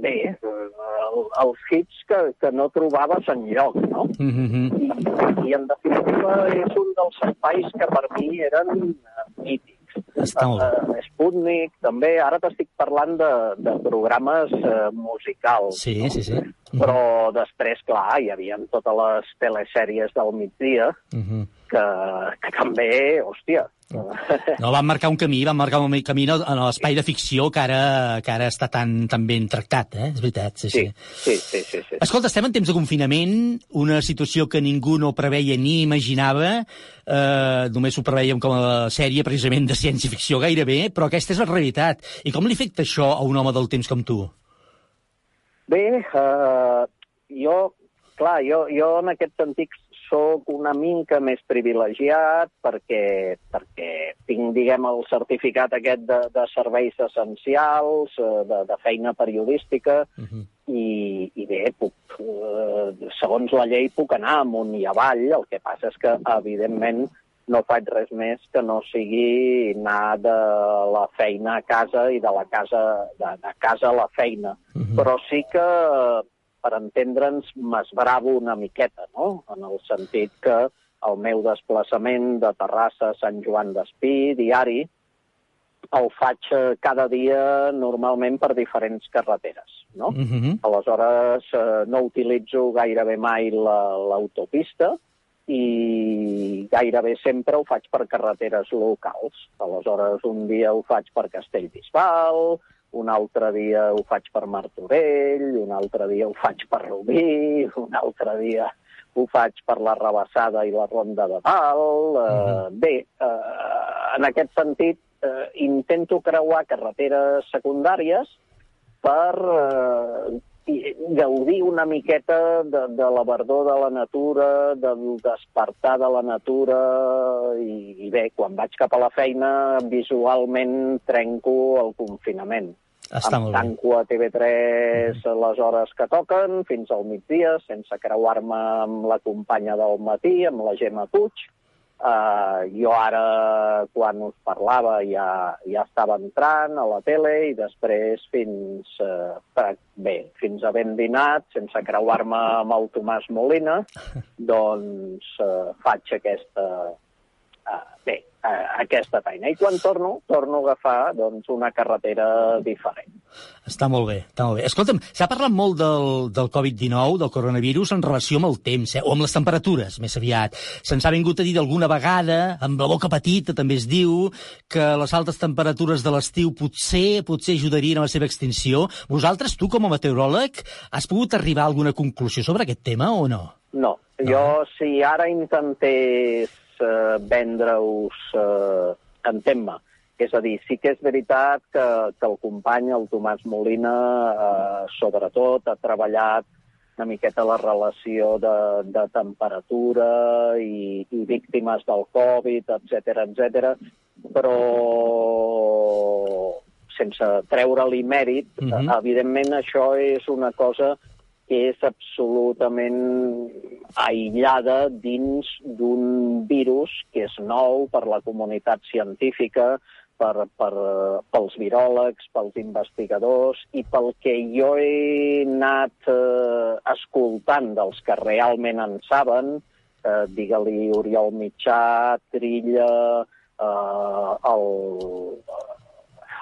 bé, el, els hits que, que no trobaves enlloc, no? Mm -hmm. I, en definitiva, és un dels espais que per mi eren eh, mítics. Bé. Uh, Sputnik, també. Ara t'estic parlant de, de programes uh, musicals. Sí, sí, sí. Però després, clar, hi havia totes les telesèries del migdia Mm -hmm. Que, que també, hòstia... No, van marcar un camí, van marcar un camí en l'espai de ficció que ara, que ara està tan, tan ben tractat, eh? És veritat, sí, sí. Sí, sí, sí. sí. Escolta, estem en temps de confinament, una situació que ningú no preveia ni imaginava, eh, només ho preveiem com a sèrie precisament de ciència-ficció gairebé, però aquesta és la realitat. I com li afecta això a un home del temps com tu? Bé, uh, jo, clar, jo, jo en aquest sentit sóc una mica més privilegiat perquè, perquè tinc, diguem, el certificat aquest de, de serveis essencials, eh, de, de feina periodística, i, i bé, puc, eh, segons la llei puc anar amunt i avall, el que passa és que, evidentment, no faig res més que no sigui anar de la feina a casa i de la casa, de, de casa a la feina. Però sí que, per entendre'ns, m'esbravo una miqueta, no? En el sentit que el meu desplaçament de Terrassa a Sant Joan d'Espí, diari, el faig eh, cada dia normalment per diferents carreteres, no? Mm -hmm. Aleshores, eh, no utilitzo gairebé mai la- l'autopista i gairebé sempre ho faig per carreteres locals. Aleshores, un dia ho faig per Castellbisbal, un altre dia ho faig per Martorell, un altre dia ho faig per Rubí, un altre dia ho faig per la Rebassada i la Ronda de Dalt. Eh, Bé, eh, en aquest sentit, eh, intento creuar carreteres secundàries per eh, i- gaudir una miqueta de, de la verdor de la natura, del despertar de la natura, i, i bé, quan vaig cap a la feina, visualment trenco el confinament. Està em molt bé. tanco a TV3 a les hores que toquen, fins al migdia, sense creuar-me amb la companya del matí, amb la Gemma Puig. Uh, jo ara, quan us parlava, ja, ja estava entrant a la tele i després fins, uh, bé, fins a ben dinat, sense creuar-me amb el Tomàs Molina, doncs uh, faig aquesta, uh, bé, aquesta feina. I quan torno, torno a agafar doncs, una carretera diferent. Està molt bé, està molt bé. Escolta'm, s'ha parlat molt del, del Covid-19, del coronavirus, en relació amb el temps, eh? o amb les temperatures, més aviat. Se'ns ha vingut a dir d'alguna vegada, amb la boca petita també es diu, que les altes temperatures de l'estiu potser potser ajudarien a la seva extinció. Vosaltres, tu, com a meteoròleg, has pogut arribar a alguna conclusió sobre aquest tema o no? No, jo si ara intentés eh, vendre-us... Eh, Entén-me. És a dir, sí que és veritat que, que el company, el Tomàs Molina, eh, sobretot ha treballat una miqueta la relació de, de temperatura i, i víctimes del Covid, etc etc. però sense treure-li mèrit, mm Mhm. -hmm. evidentment això és una cosa és absolutament aïllada dins d'un virus que és nou per la comunitat científica, per, per, pels viròlegs, pels investigadors i pel que jo he anat eh, escoltant dels que realment en saben, eh, digue-li Oriol Mitjà, Trilla, eh, el,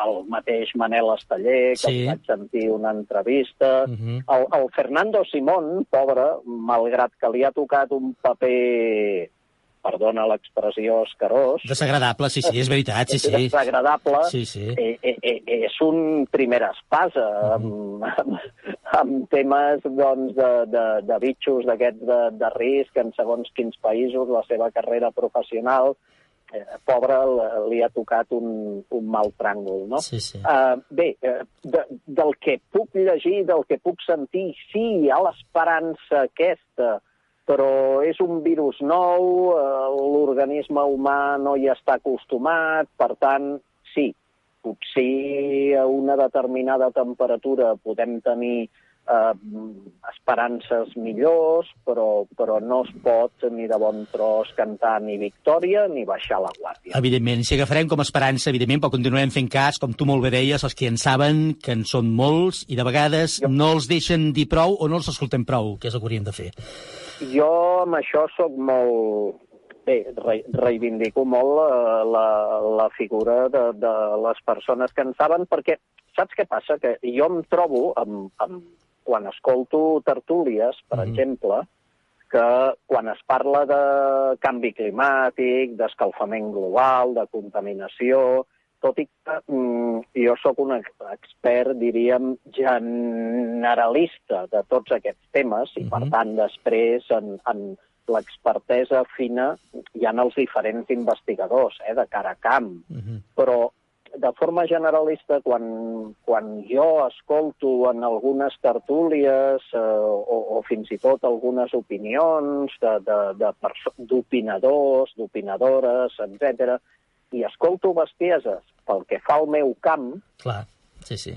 el mateix Manel Esteller, que Sí. vaig sentir una entrevista, Uh -huh. el, el Fernando Simón, pobre, malgrat que li ha tocat un paper, perdona l'expressió, escarós, Desagradable, sí, sí, és veritat, sí, sí. desagradable, Sí, sí. eh, eh, eh, és un primer espasa amb, amb, amb temes doncs, de, de, de bitxos d'aquests de, de risc en segons quins països, la seva carrera professional, eh, pobre, li ha tocat un, un mal tràngol, no? Sí, sí. Uh, bé, uh, de, del que puc llegir, del que puc sentir, sí, hi ha l'esperança aquesta, però és un virus nou, uh, l'organisme humà no hi està acostumat, per tant, sí, potser a una determinada temperatura podem tenir eh, esperances millors, però, però no es pot ni de bon tros cantar ni victòria ni baixar la guàrdia. Evidentment, si agafarem com a esperança, evidentment, però continuarem fent cas, com tu molt bé deies, els que en saben, que en són molts, i de vegades no els deixen dir prou o no els escoltem prou, que és el que hauríem de fer. Jo amb això sóc molt... Bé, re reivindico molt la, la, la figura de, de les persones que en saben, perquè saps què passa? Que jo em trobo, amb, amb, quan escolto tertúlies, per Mhm. exemple, que quan es parla de canvi climàtic, d'escalfament global, de contaminació, tot i que mm, jo sóc un ex- expert, diríem, generalista de tots aquests temes, i per tant després en, en l'expertesa fina hi ha els diferents investigadors eh, de cara a camp. Però de forma generalista, quan, quan jo escolto en algunes tertúlies eh, o, o fins i tot algunes opinions d'opinadors, d'opinadores, etc, i escolto bestieses pel que fa al meu camp, Clar, sí, sí.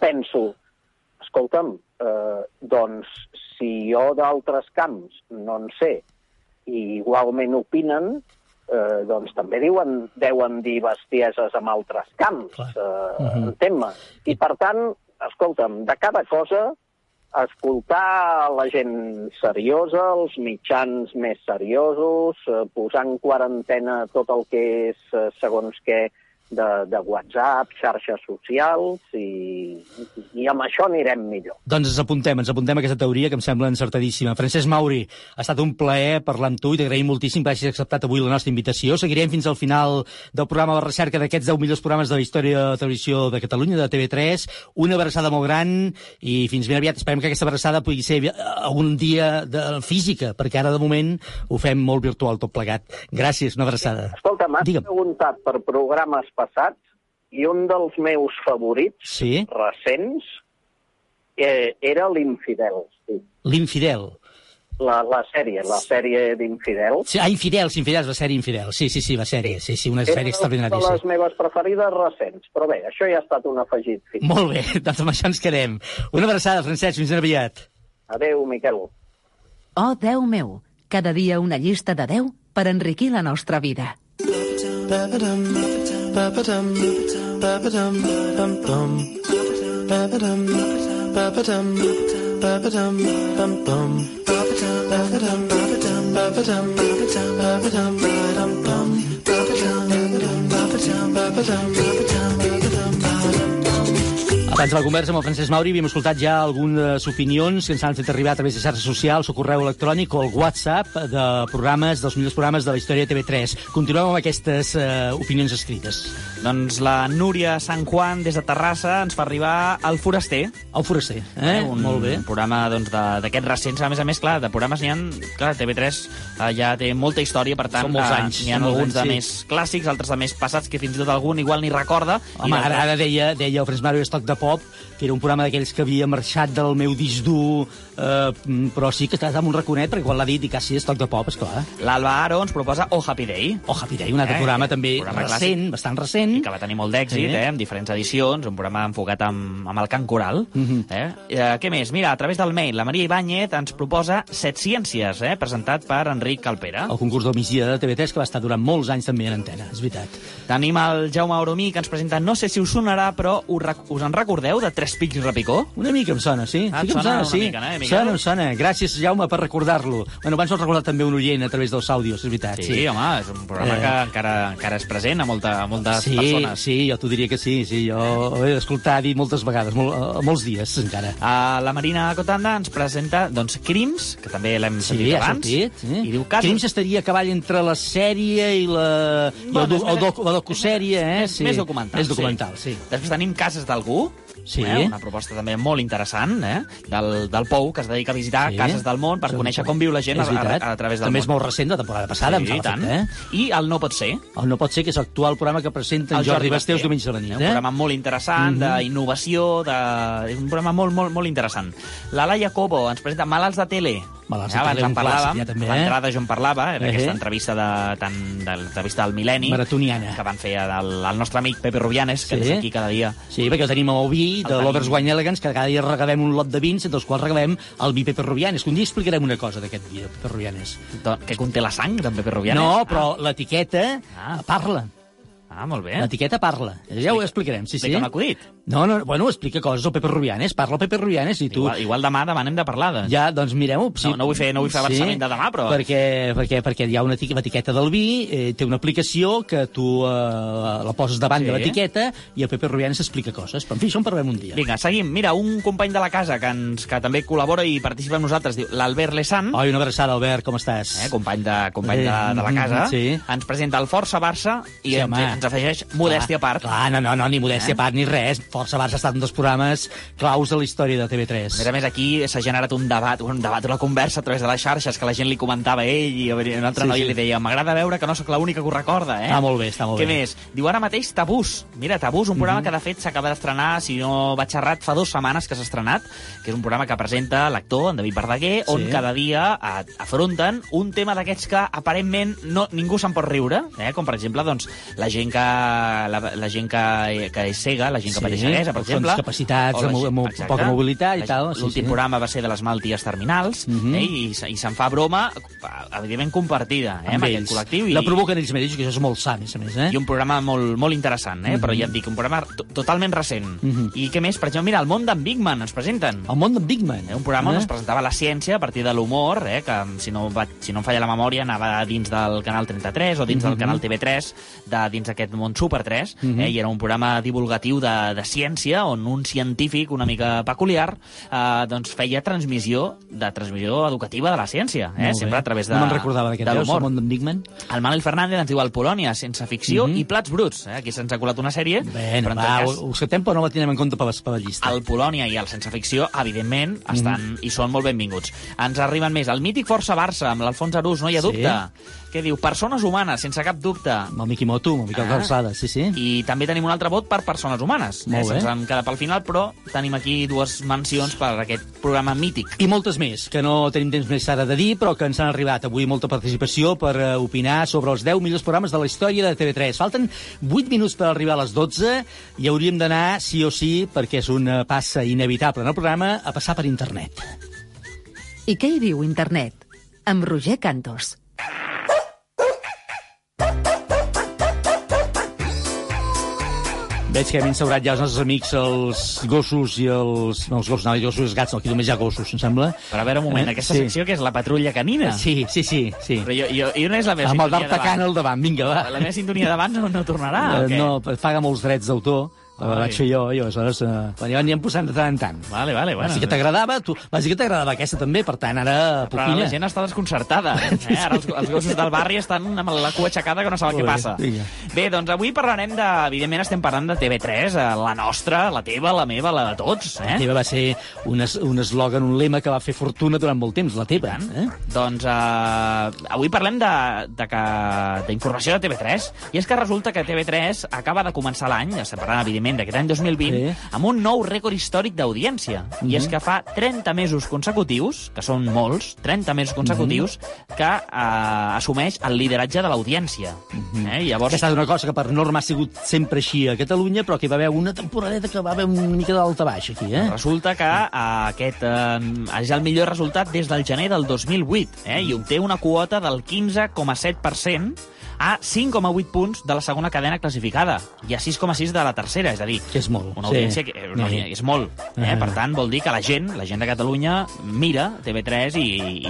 penso, escolta'm, eh, doncs si jo d'altres camps no en sé i igualment opinen, eh, doncs també diuen, deuen dir bestieses amb altres camps, eh, Mhm. entén-me. I per tant, escolta'm, de cada cosa escoltar la gent seriosa, els mitjans més seriosos, eh, posar en quarantena tot el que és eh, segons què de, de WhatsApp, xarxes socials, i, i amb això anirem millor. Doncs ens apuntem, ens apuntem a aquesta teoria que em sembla encertadíssima. Francesc Mauri, ha estat un plaer parlar amb tu i t'agraïm moltíssim que hagis acceptat avui la nostra invitació. Seguirem fins al final del programa de recerca d'aquests 10 millors programes de la història de la televisió de Catalunya, de TV3. Una abraçada molt gran i fins ben aviat. Esperem que aquesta abraçada pugui ser algun dia de física, perquè ara de moment ho fem molt virtual tot plegat. Gràcies, una abraçada. Escolta, m'has preguntat per programes passats i un dels meus favorits Sí? recents eh, era l'Infidel. Sí. L'infidel. La, la sèrie, la sèrie d'Infidel. Sí, ah, Infidels, Infidels, la sèrie Infidel. Sí, sí, sí, la sèrie. Sí, sí, una sèrie una extraordinària. de Sí. les meves preferides recents, però bé, això ja ha estat un afegit. Fins. Molt bé, doncs amb això ens quedem. Una abraçada, Francesc, fins aviat. Adéu, Miquel. Oh, Déu meu, cada dia una llista de 10 per enriquir la nostra vida. Ba-ba-dum, ba-ba-dum, ba-ba-dum, bum-bum. Ba-ba-dum, ba-ba-dum, ba-ba-dum, bum-bum. Ba-ba-dum, ba-ba-dum, ba-ba-dum, ba-ba-dum, ba-ba-dum, ba-dum, bum. Ba-ba-dum, ba-ba-dum, ba-ba-dum, ba-ba-dum, ba-ba-dum, ba-ba-dum, ba-dum. Abans de la conversa amb el Francesc Mauri havíem escoltat ja algunes opinions que ens han fet arribar a través de xarxes socials o correu electrònic o el WhatsApp de programes, dels millors programes de la història de TV3. Continuem amb aquestes eh, opinions escrites. Doncs la Núria Sant Juan, des de Terrassa, ens fa arribar el Foraster. El Foraster, eh? un, Molt bé. Un programa doncs, de- d'aquests recents. A més a més, clar, de programes n'hi ha... Clar, TV3 eh, ja té molta història, per tant, Són molts eh, anys, n'hi ha alguns de anys, sí. més clàssics, altres de més passats, que fins i tot algun igual ni recorda. Home, i ara, ara deia, deia el Francesc Mauri Estoc de Pop, que era un programa d'aquells que havia marxat del meu disc dur, eh, però sí que estàs amb un raconet, perquè quan l'ha dit, dic, ah, sí, Estoc de Pop, esclar. L'Alba Aro ens proposa Oh Happy Day. Oh Happy Day, un altre programa també programa recent, clàssic. bastant recent. I que va tenir molt d'èxit, Sí. eh, amb diferents edicions, un programa enfocat amb, amb el cant coral. Mhm. eh? Eh, què més? Mira, a través del mail, la Maria Ibáñez ens proposa Set Ciències, eh, presentat per Enric Calpera. El concurs migdia de TV3, que va estar durant molts anys també en antena, és veritat. Tenim el Jaume Oromí, que ens presenta, no sé si us sonarà, però us, us en recordeu, de Tres Pics i Repicó? Una mica em sona, sí. Ah, sí que em sona sí. mica, no, Miquel? Sona, em sona. Gràcies, Jaume, per recordar-lo. Bueno, abans ho recordat també un oient a través dels àudios, és veritat. Sí, sí, home, és un programa Eh. que encara, encara és present a, molta, a moltes Sí, persones. sí, jo t'ho diria que sí, sí, jo ho he escoltat i moltes vegades, mol, uh, molts dies encara. Uh, la Marina Cotanda ens presenta doncs, Crims, que també l'hem Sí, sentit abans, sortit. Sí. i diu casos... Crims estaria a cavall entre la sèrie i la, i Bueno, el, és més- el doc, la docusèrie, eh? Més, més documental. Més documental, sí. Després tenim Cases d'algú, Sí. eh? una proposta també molt interessant, eh? del, del Pou, que es dedica a visitar Sí. cases del món per Sí, conèixer com viu la gent a, a, a, través del També món. és molt recent, de la temporada passada, sí, tant. eh? I el No pot ser, El No pot ser, que és l'actual programa que presenta en el Jordi Basté els Basté. diumenges a la nit, Un eh? programa molt interessant, Mhm. d'innovació, de... és un programa molt, molt, molt interessant. La Laia Cobo ens presenta Malalts de tele. Malalts de abans en parlàvem, clàssic, ja també, a eh? l'entrada jo en parlava, en Eh. aquesta entrevista de, tan, de l'entrevista del Mil·lenni, Maratoniana. que van fer al, al nostre amic Pepe Rubianes, que Sí. és aquí cada dia. Sí, perquè el tenim amb el vi El de l'Overs Wine Elegance, que cada dia regalem un lot de vins, entre els quals regalem el vi Pepe Rubianes. Que un dia explicarem una cosa d'aquest vi de Pepe Rubianes. Que conté la sang d'en Pepe Rubianes? No, però l'etiqueta Ah. parla. Ah, molt bé. L'etiqueta parla. Ja ho explicarem, sí, sí. Explica un acudit. No, no, bueno, explica coses el Pepe Rubianes, parla el Pepe Rubianes i tu... Igual, igual demà demanem de parlar de... Ja, doncs mireu... No, no vull fer- no vull fer avançament de demà, però- Perquè, perquè, perquè hi ha una etiqueta, l'etiqueta del vi, eh, té una aplicació que tu eh, la poses davant Sí. de l'etiqueta i el Pepe Rubianes explica coses. Però, en fi, això en parlem un dia. Vinga, seguim. Mira, un company de la casa que, ens, que també col·labora i participa amb nosaltres, diu l'Albert Lesan, Oi, una abraçada, Albert, com estàs? eh, company, de, company de, de la casa, sí. ens presenta el Força Barça i Sí, ens, home. ens afegeix modèstia a part. Clar, no, no, no, ni modèstia Eh? a part ni res. Força Barça ha estat un dels programes claus de la història de A més TV3. a més, aquí s'ha generat un debat, un debat, una conversa a través de les xarxes, que la gent li comentava a ell i un altre Sí, noi sí. li deia m'agrada veure que no sóc l'única que ho recorda, eh? Està molt bé, està molt Què bé. més? Diu ara mateix Tabús. Mira, Tabús, un programa que de fet s'acaba d'estrenar, si no vaig errat, fa dues setmanes que s'ha estrenat, que és un programa que presenta l'actor, en David Verdaguer, on Sí. cada dia afronten un tema d'aquests que aparentment no, ningú se'n pot riure, eh? com per exemple doncs, la gent que, la, la gent que, que és cega, la gent que Sí, pateix ceguesa, per exemple. capacitats, o la amb- amb exacte. poca mobilitat i tal, sí, L'últim sí. programa va ser de les malalties terminals, Mhm. eh? I, i se'n fa broma, evidentment compartida, eh? amb, aquest ells. col·lectiu. I, La provoquen ells mateixos, que això és molt sa, a més a més, eh? i un programa molt, molt interessant, eh? Mhm. però ja et dic, un programa to- totalment recent. Mhm. I què més? Per exemple, mira, el món d'en Bigman ens presenten. El món d'en Bigman. Eh, un programa on Eh? es presentava la ciència a partir de l'humor, eh, que si no, va, si no em falla la memòria anava dins del canal 33 o dins del Mhm. canal TV3, de, dins d'aquest món Super 3, Mhm. eh, i era un programa divulgatiu de, de ciència on un científic una mica peculiar eh, doncs feia transmissió de transmissió educativa de la ciència, eh, sempre a través de, No me'n recordava d'aquest, de veus, el món Bigman. El Manuel Fernández ens diu el Polònia, sense ficció Mhm. i plats bruts. Eh? Aquí se'ns ha colat una sèrie, Bé, però va, tot ho, acceptem, però no la tindrem en compte per, la- per la llista. el Polònia i el sense ficció, evidentment, estan i són molt benvinguts. Ens arriben més. El mític Força Barça, amb l'Alfons Arús, no hi ha Sí. dubte. Què diu? Persones humanes, sense cap dubte. Amb el Miqui Moto, amb el Miquel Ah. Calçada, sí, sí. I també tenim un altre vot per persones humanes. Molt bé. Se'ns han quedat pel final, però tenim aquí dues mencions per aquest programa mític. I moltes més, que no tenim temps més ara de dir, però que ens han arribat avui molta participació per eh, opinar sobre els 10 millors programes de la història de TV3. Falten 8 minuts per arribar a les 12 i hauríem d'anar, sí o sí, perquè és una passa inevitable en el programa, a passar per internet. I què hi diu internet? Amb Roger Cantos. Veig que hem instaurat ja els nostres amics, els gossos i els... No, els gossos, no, els gossos i els gats, no, aquí només hi ha gossos, em sembla. Però a veure un moment, Eh, aquesta sí. secció que és la patrulla canina. Sí, sí, sí, sí. Però jo, jo, jo no és la meva Amb el d'abans. al davant, vinga, va. La meva sintonia d'abans no, no tornarà, o què? no, paga molts drets d'autor La vaig fer jo, i aleshores eh, anirem posant de tant en tant. Vale, vale, bueno. Vas dir que t'agradava, tu vas dir que t'agradava aquesta també, per tant, ara, Però poquilla. la gent està desconcertada. Eh? Ara els, els gossos del barri estan amb la cua aixecada que no saben què bé, passa. vinga. Bé, doncs avui parlarem de... Evidentment estem parlant de TV3, eh, la nostra, la teva, la meva, la de tots. Eh? La teva va ser un, es- un eslògan, un lema que va fer fortuna durant molt temps, la teva. Eh? Doncs eh, avui parlem de, de que d'informació de TV3 i és que resulta que TV3 acaba de començar l'any, estem parlant evidentment d'aquest any 2020, Sí. amb un nou rècord històric d'audiència. I és Mhm. que fa 30 mesos consecutius, que són molts, 30 mesos consecutius, Mhm. que eh, assumeix el lideratge de l'audiència. Eh? Llavors, Que ha estat una cosa que per norma ha sigut sempre així a Catalunya, però que hi va haver una temporadeta que va haver una mica d'alta baix aquí, eh? Resulta que eh, aquest eh, és el millor resultat des del gener del 2008 eh, i obté una quota del 15,7% a 5,8 punts de la segona cadena classificada i a 6,6 de la tercera, és a dir... Que és molt. Una sí. audiència que una, Sí. és molt. Eh? Ah. Per tant, vol dir que la gent, la gent de Catalunya, mira TV3 i,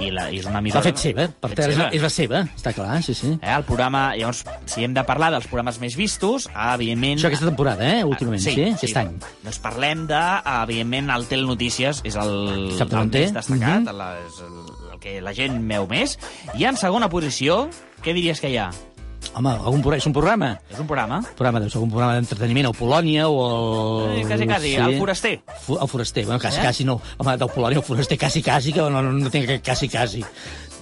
i, la, i és una L'ha emissora... fet seva, per fet tant, és, seva. la- és la seva, està clar, sí, sí. Eh, el programa, llavors, si hem de parlar dels programes més vistos, ah, evidentment... Això aquesta temporada, eh, últimament, sí, sí, aquest any. Doncs parlem de, evidentment, el Telenotícies, és el, el més destacat, Mhm. la, és el, el que la gent veu més. I en segona posició, què diries que hi ha? Home, algun, pro- és un programa. És un programa? programa, deu ser algun programa d'entreteniment, o Polònia, o... el... Eh, quasi, quasi, el Foraster. Fu- El Foraster, bueno, quasi, Eh? quasi no. Home, del Polònia al Foraster, quasi, quasi, que no, no, no tinc quasi, quasi.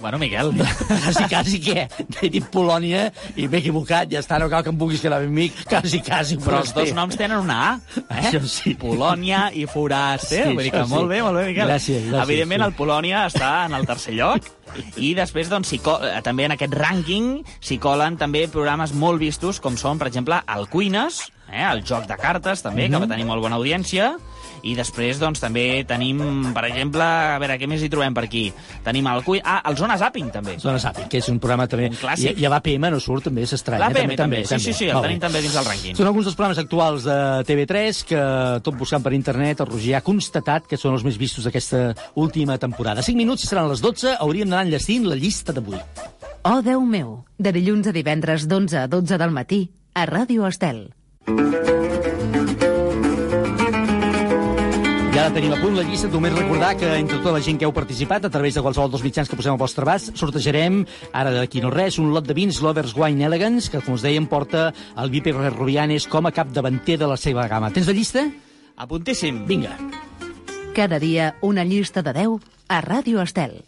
Bueno, Miquel... quasi, quasi, què? He dit Polònia i m'he equivocat, ja està, no cal que em vulguis quedar ben amic, quasi, quasi, Però els dos noms tenen una A, eh? Això sí. Polònia i Foraster. Sí, Vull dir que sí. molt bé, molt bé, Miquel. Gràcies, gràcies, Evidentment, sí. el Polònia està en el tercer lloc. I després, doncs, eh, també en aquest rànquing s'hi colen també programes molt vistos, com són, per exemple, el Cuines, eh, el joc de cartes, també, que Mhm. va tenir molt bona audiència, i després, doncs, també tenim, per exemple, a veure, què més hi trobem per aquí? Tenim el Cuines... Ah, el Zona Zapping, també. Zona Zapping, que és un programa també... Un clàssic. I, i a l'APM no surt, també s'estranya. L'APM també, sí, sí, sí, el Molt bé. tenim també dins el rànquing. Són alguns dels programes actuals de TV3 que, tot buscant per internet, el Roger ha constatat que són els més vistos d'aquesta última temporada. 5 minuts, seran les 12, hauríem d'anar enllestint la llista d'avui. Oh, Déu meu, de dilluns a divendres d'11 a 12 del matí, a Ràdio Estel. Tenim a punt la llista. Només recordar que entre tota la gent que heu participat, a través de qualsevol dels mitjans que posem al vostre abast, sortejarem, ara d'aquí no res, un lot de vins Lovers Wine Elegance, que, com us dèiem, porta el Viper Rubianes com a capdavanter de la seva gamma. Tens la llista? Apuntíssim. Vinga. Cada dia una llista de 10 a Ràdio Estel.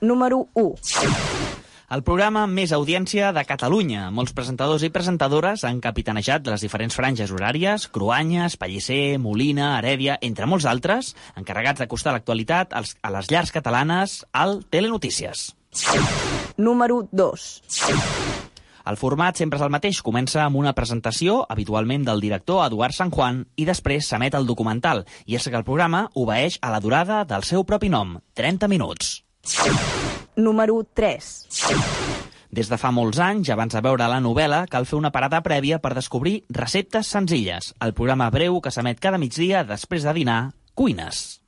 Número 1. El programa amb més audiència de Catalunya. Molts presentadors i presentadores han capitanejat les diferents franges horàries, Cruanyes, Pellicer, Molina, Herèdia, entre molts altres, encarregats d'acostar l'actualitat a les llars catalanes al Telenotícies. Número 2. El format sempre és el mateix. Comença amb una presentació, habitualment del director Eduard San Juan, i després s'emet el documental. I és que el programa obeeix a la durada del seu propi nom, 30 minuts. Número 3. Des de fa molts anys, abans de veure la novel·la, cal fer una parada prèvia per descobrir receptes senzilles. El programa breu que s'emet cada migdia després de dinar, Cuines.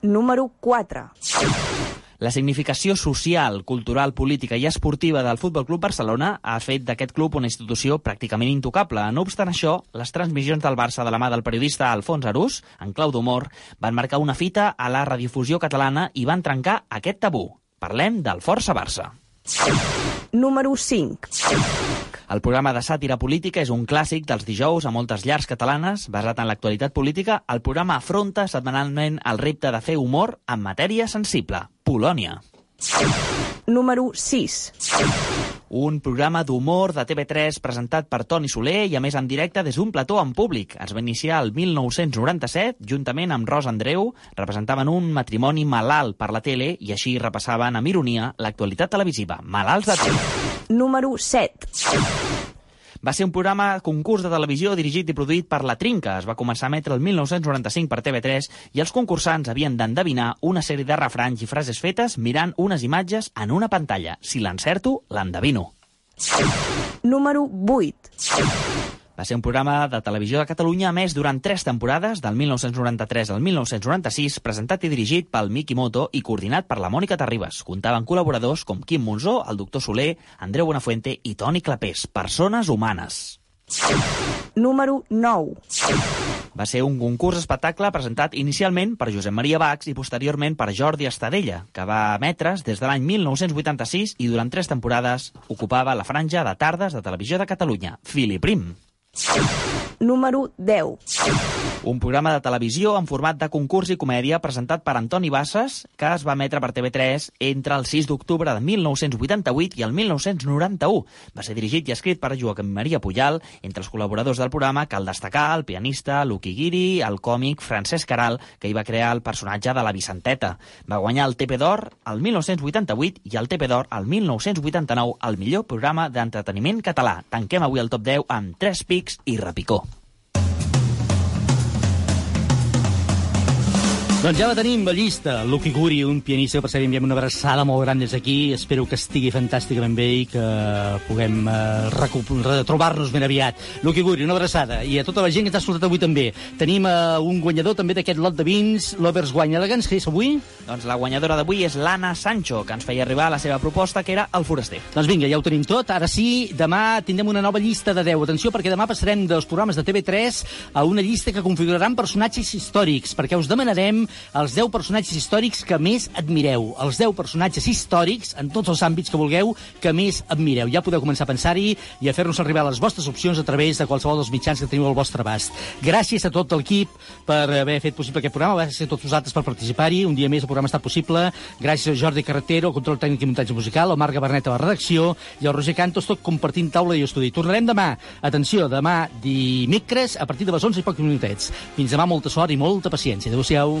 Número 4. La significació social, cultural, política i esportiva del Futbol Club Barcelona ha fet d'aquest club una institució pràcticament intocable. No obstant això, les transmissions del Barça de la mà del periodista Alfons Arús, en clau d'humor, van marcar una fita a la radiodifusió catalana i van trencar aquest tabú. Parlem del Força Barça. Número 5. El programa de sàtira política és un clàssic dels dijous a moltes llars catalanes. Basat en l'actualitat política, el programa afronta setmanalment el repte de fer humor en matèria sensible. Polònia. Número 6. Un programa d'humor de TV3 presentat per Toni Soler i a més en directe des d'un plató en públic. Es va iniciar el 1997, juntament amb Rosa Andreu, representaven un matrimoni malalt per la tele i així repassaven amb ironia l'actualitat televisiva. Malalts de tele. Número 7. Va ser un programa concurs de televisió dirigit i produït per La Trinca. Es va començar a emetre el 1995 per TV3 i els concursants havien d'endevinar una sèrie de refranys i frases fetes mirant unes imatges en una pantalla. Si l'encerto, l'endevino. Número 8. Va ser un programa de televisió de Catalunya més durant tres temporades, del 1993 al 1996, presentat i dirigit pel Miki Moto i coordinat per la Mònica Terribas. Comptaven col·laboradors com Quim Monzó, el doctor Soler, Andreu Buenafuente i Toni Clapés, persones humanes. Número 9. Va ser un concurs espectacle presentat inicialment per Josep Maria Bax i posteriorment per Jordi Estadella, que va emetre's des de l'any 1986 i durant tres temporades ocupava la franja de tardes de Televisió de Catalunya, Fili Prim. Número 10. Un programa de televisió en format de concurs i comèdia presentat per Antoni Bassas, que es va emetre per TV3 entre el 6 d'octubre de 1988 i el 1991. Va ser dirigit i escrit per Joaquim Maria Pujal, entre els col·laboradors del programa cal destacar el pianista Luqui Guiri, el còmic Francesc Caral, que hi va crear el personatge de la Vicenteta. Va guanyar el TP d'Or el 1988 i el TP d'Or el 1989 al millor programa d'entreteniment català. Tanquem avui el top 10 amb tres pics i repicó. Doncs ja la tenim, la llista. Luqui Guri, un pianista que per cert enviem una abraçada molt gran des d'aquí. Espero que estigui fantàsticament bé i que puguem eh, retrobar-nos ben aviat. Luqui Guri, una abraçada. I a tota la gent que ens ha escoltat avui també. Tenim eh, un guanyador també d'aquest lot de vins, l'Overs Wine Elegance, que és avui? Doncs la guanyadora d'avui és l'Anna Sancho, que ens feia arribar la seva proposta, que era el foraster. Doncs vinga, ja ho tenim tot. Ara sí, demà tindrem una nova llista de 10. Atenció, perquè demà passarem dels programes de TV3 a una llista que configuraran personatges històrics, perquè us demanarem els 10 personatges històrics que més admireu. Els 10 personatges històrics, en tots els àmbits que vulgueu, que més admireu. Ja podeu començar a pensar-hi i a fer-nos arribar les vostres opcions a través de qualsevol dels mitjans que teniu al vostre abast. Gràcies a tot l'equip per haver fet possible aquest programa, gràcies a tots vosaltres per participar-hi. Un dia més el programa ha estat possible. Gràcies a Jordi Carretero, control tècnic i muntatge musical, al Marc Gabernet a la redacció i al Roger Cantos, tot compartint taula i estudi. Tornarem demà. Atenció, demà dimecres a partir de les 11 i pocs minutets. Fins demà, molta sort i molta paciència. Adéu-siau.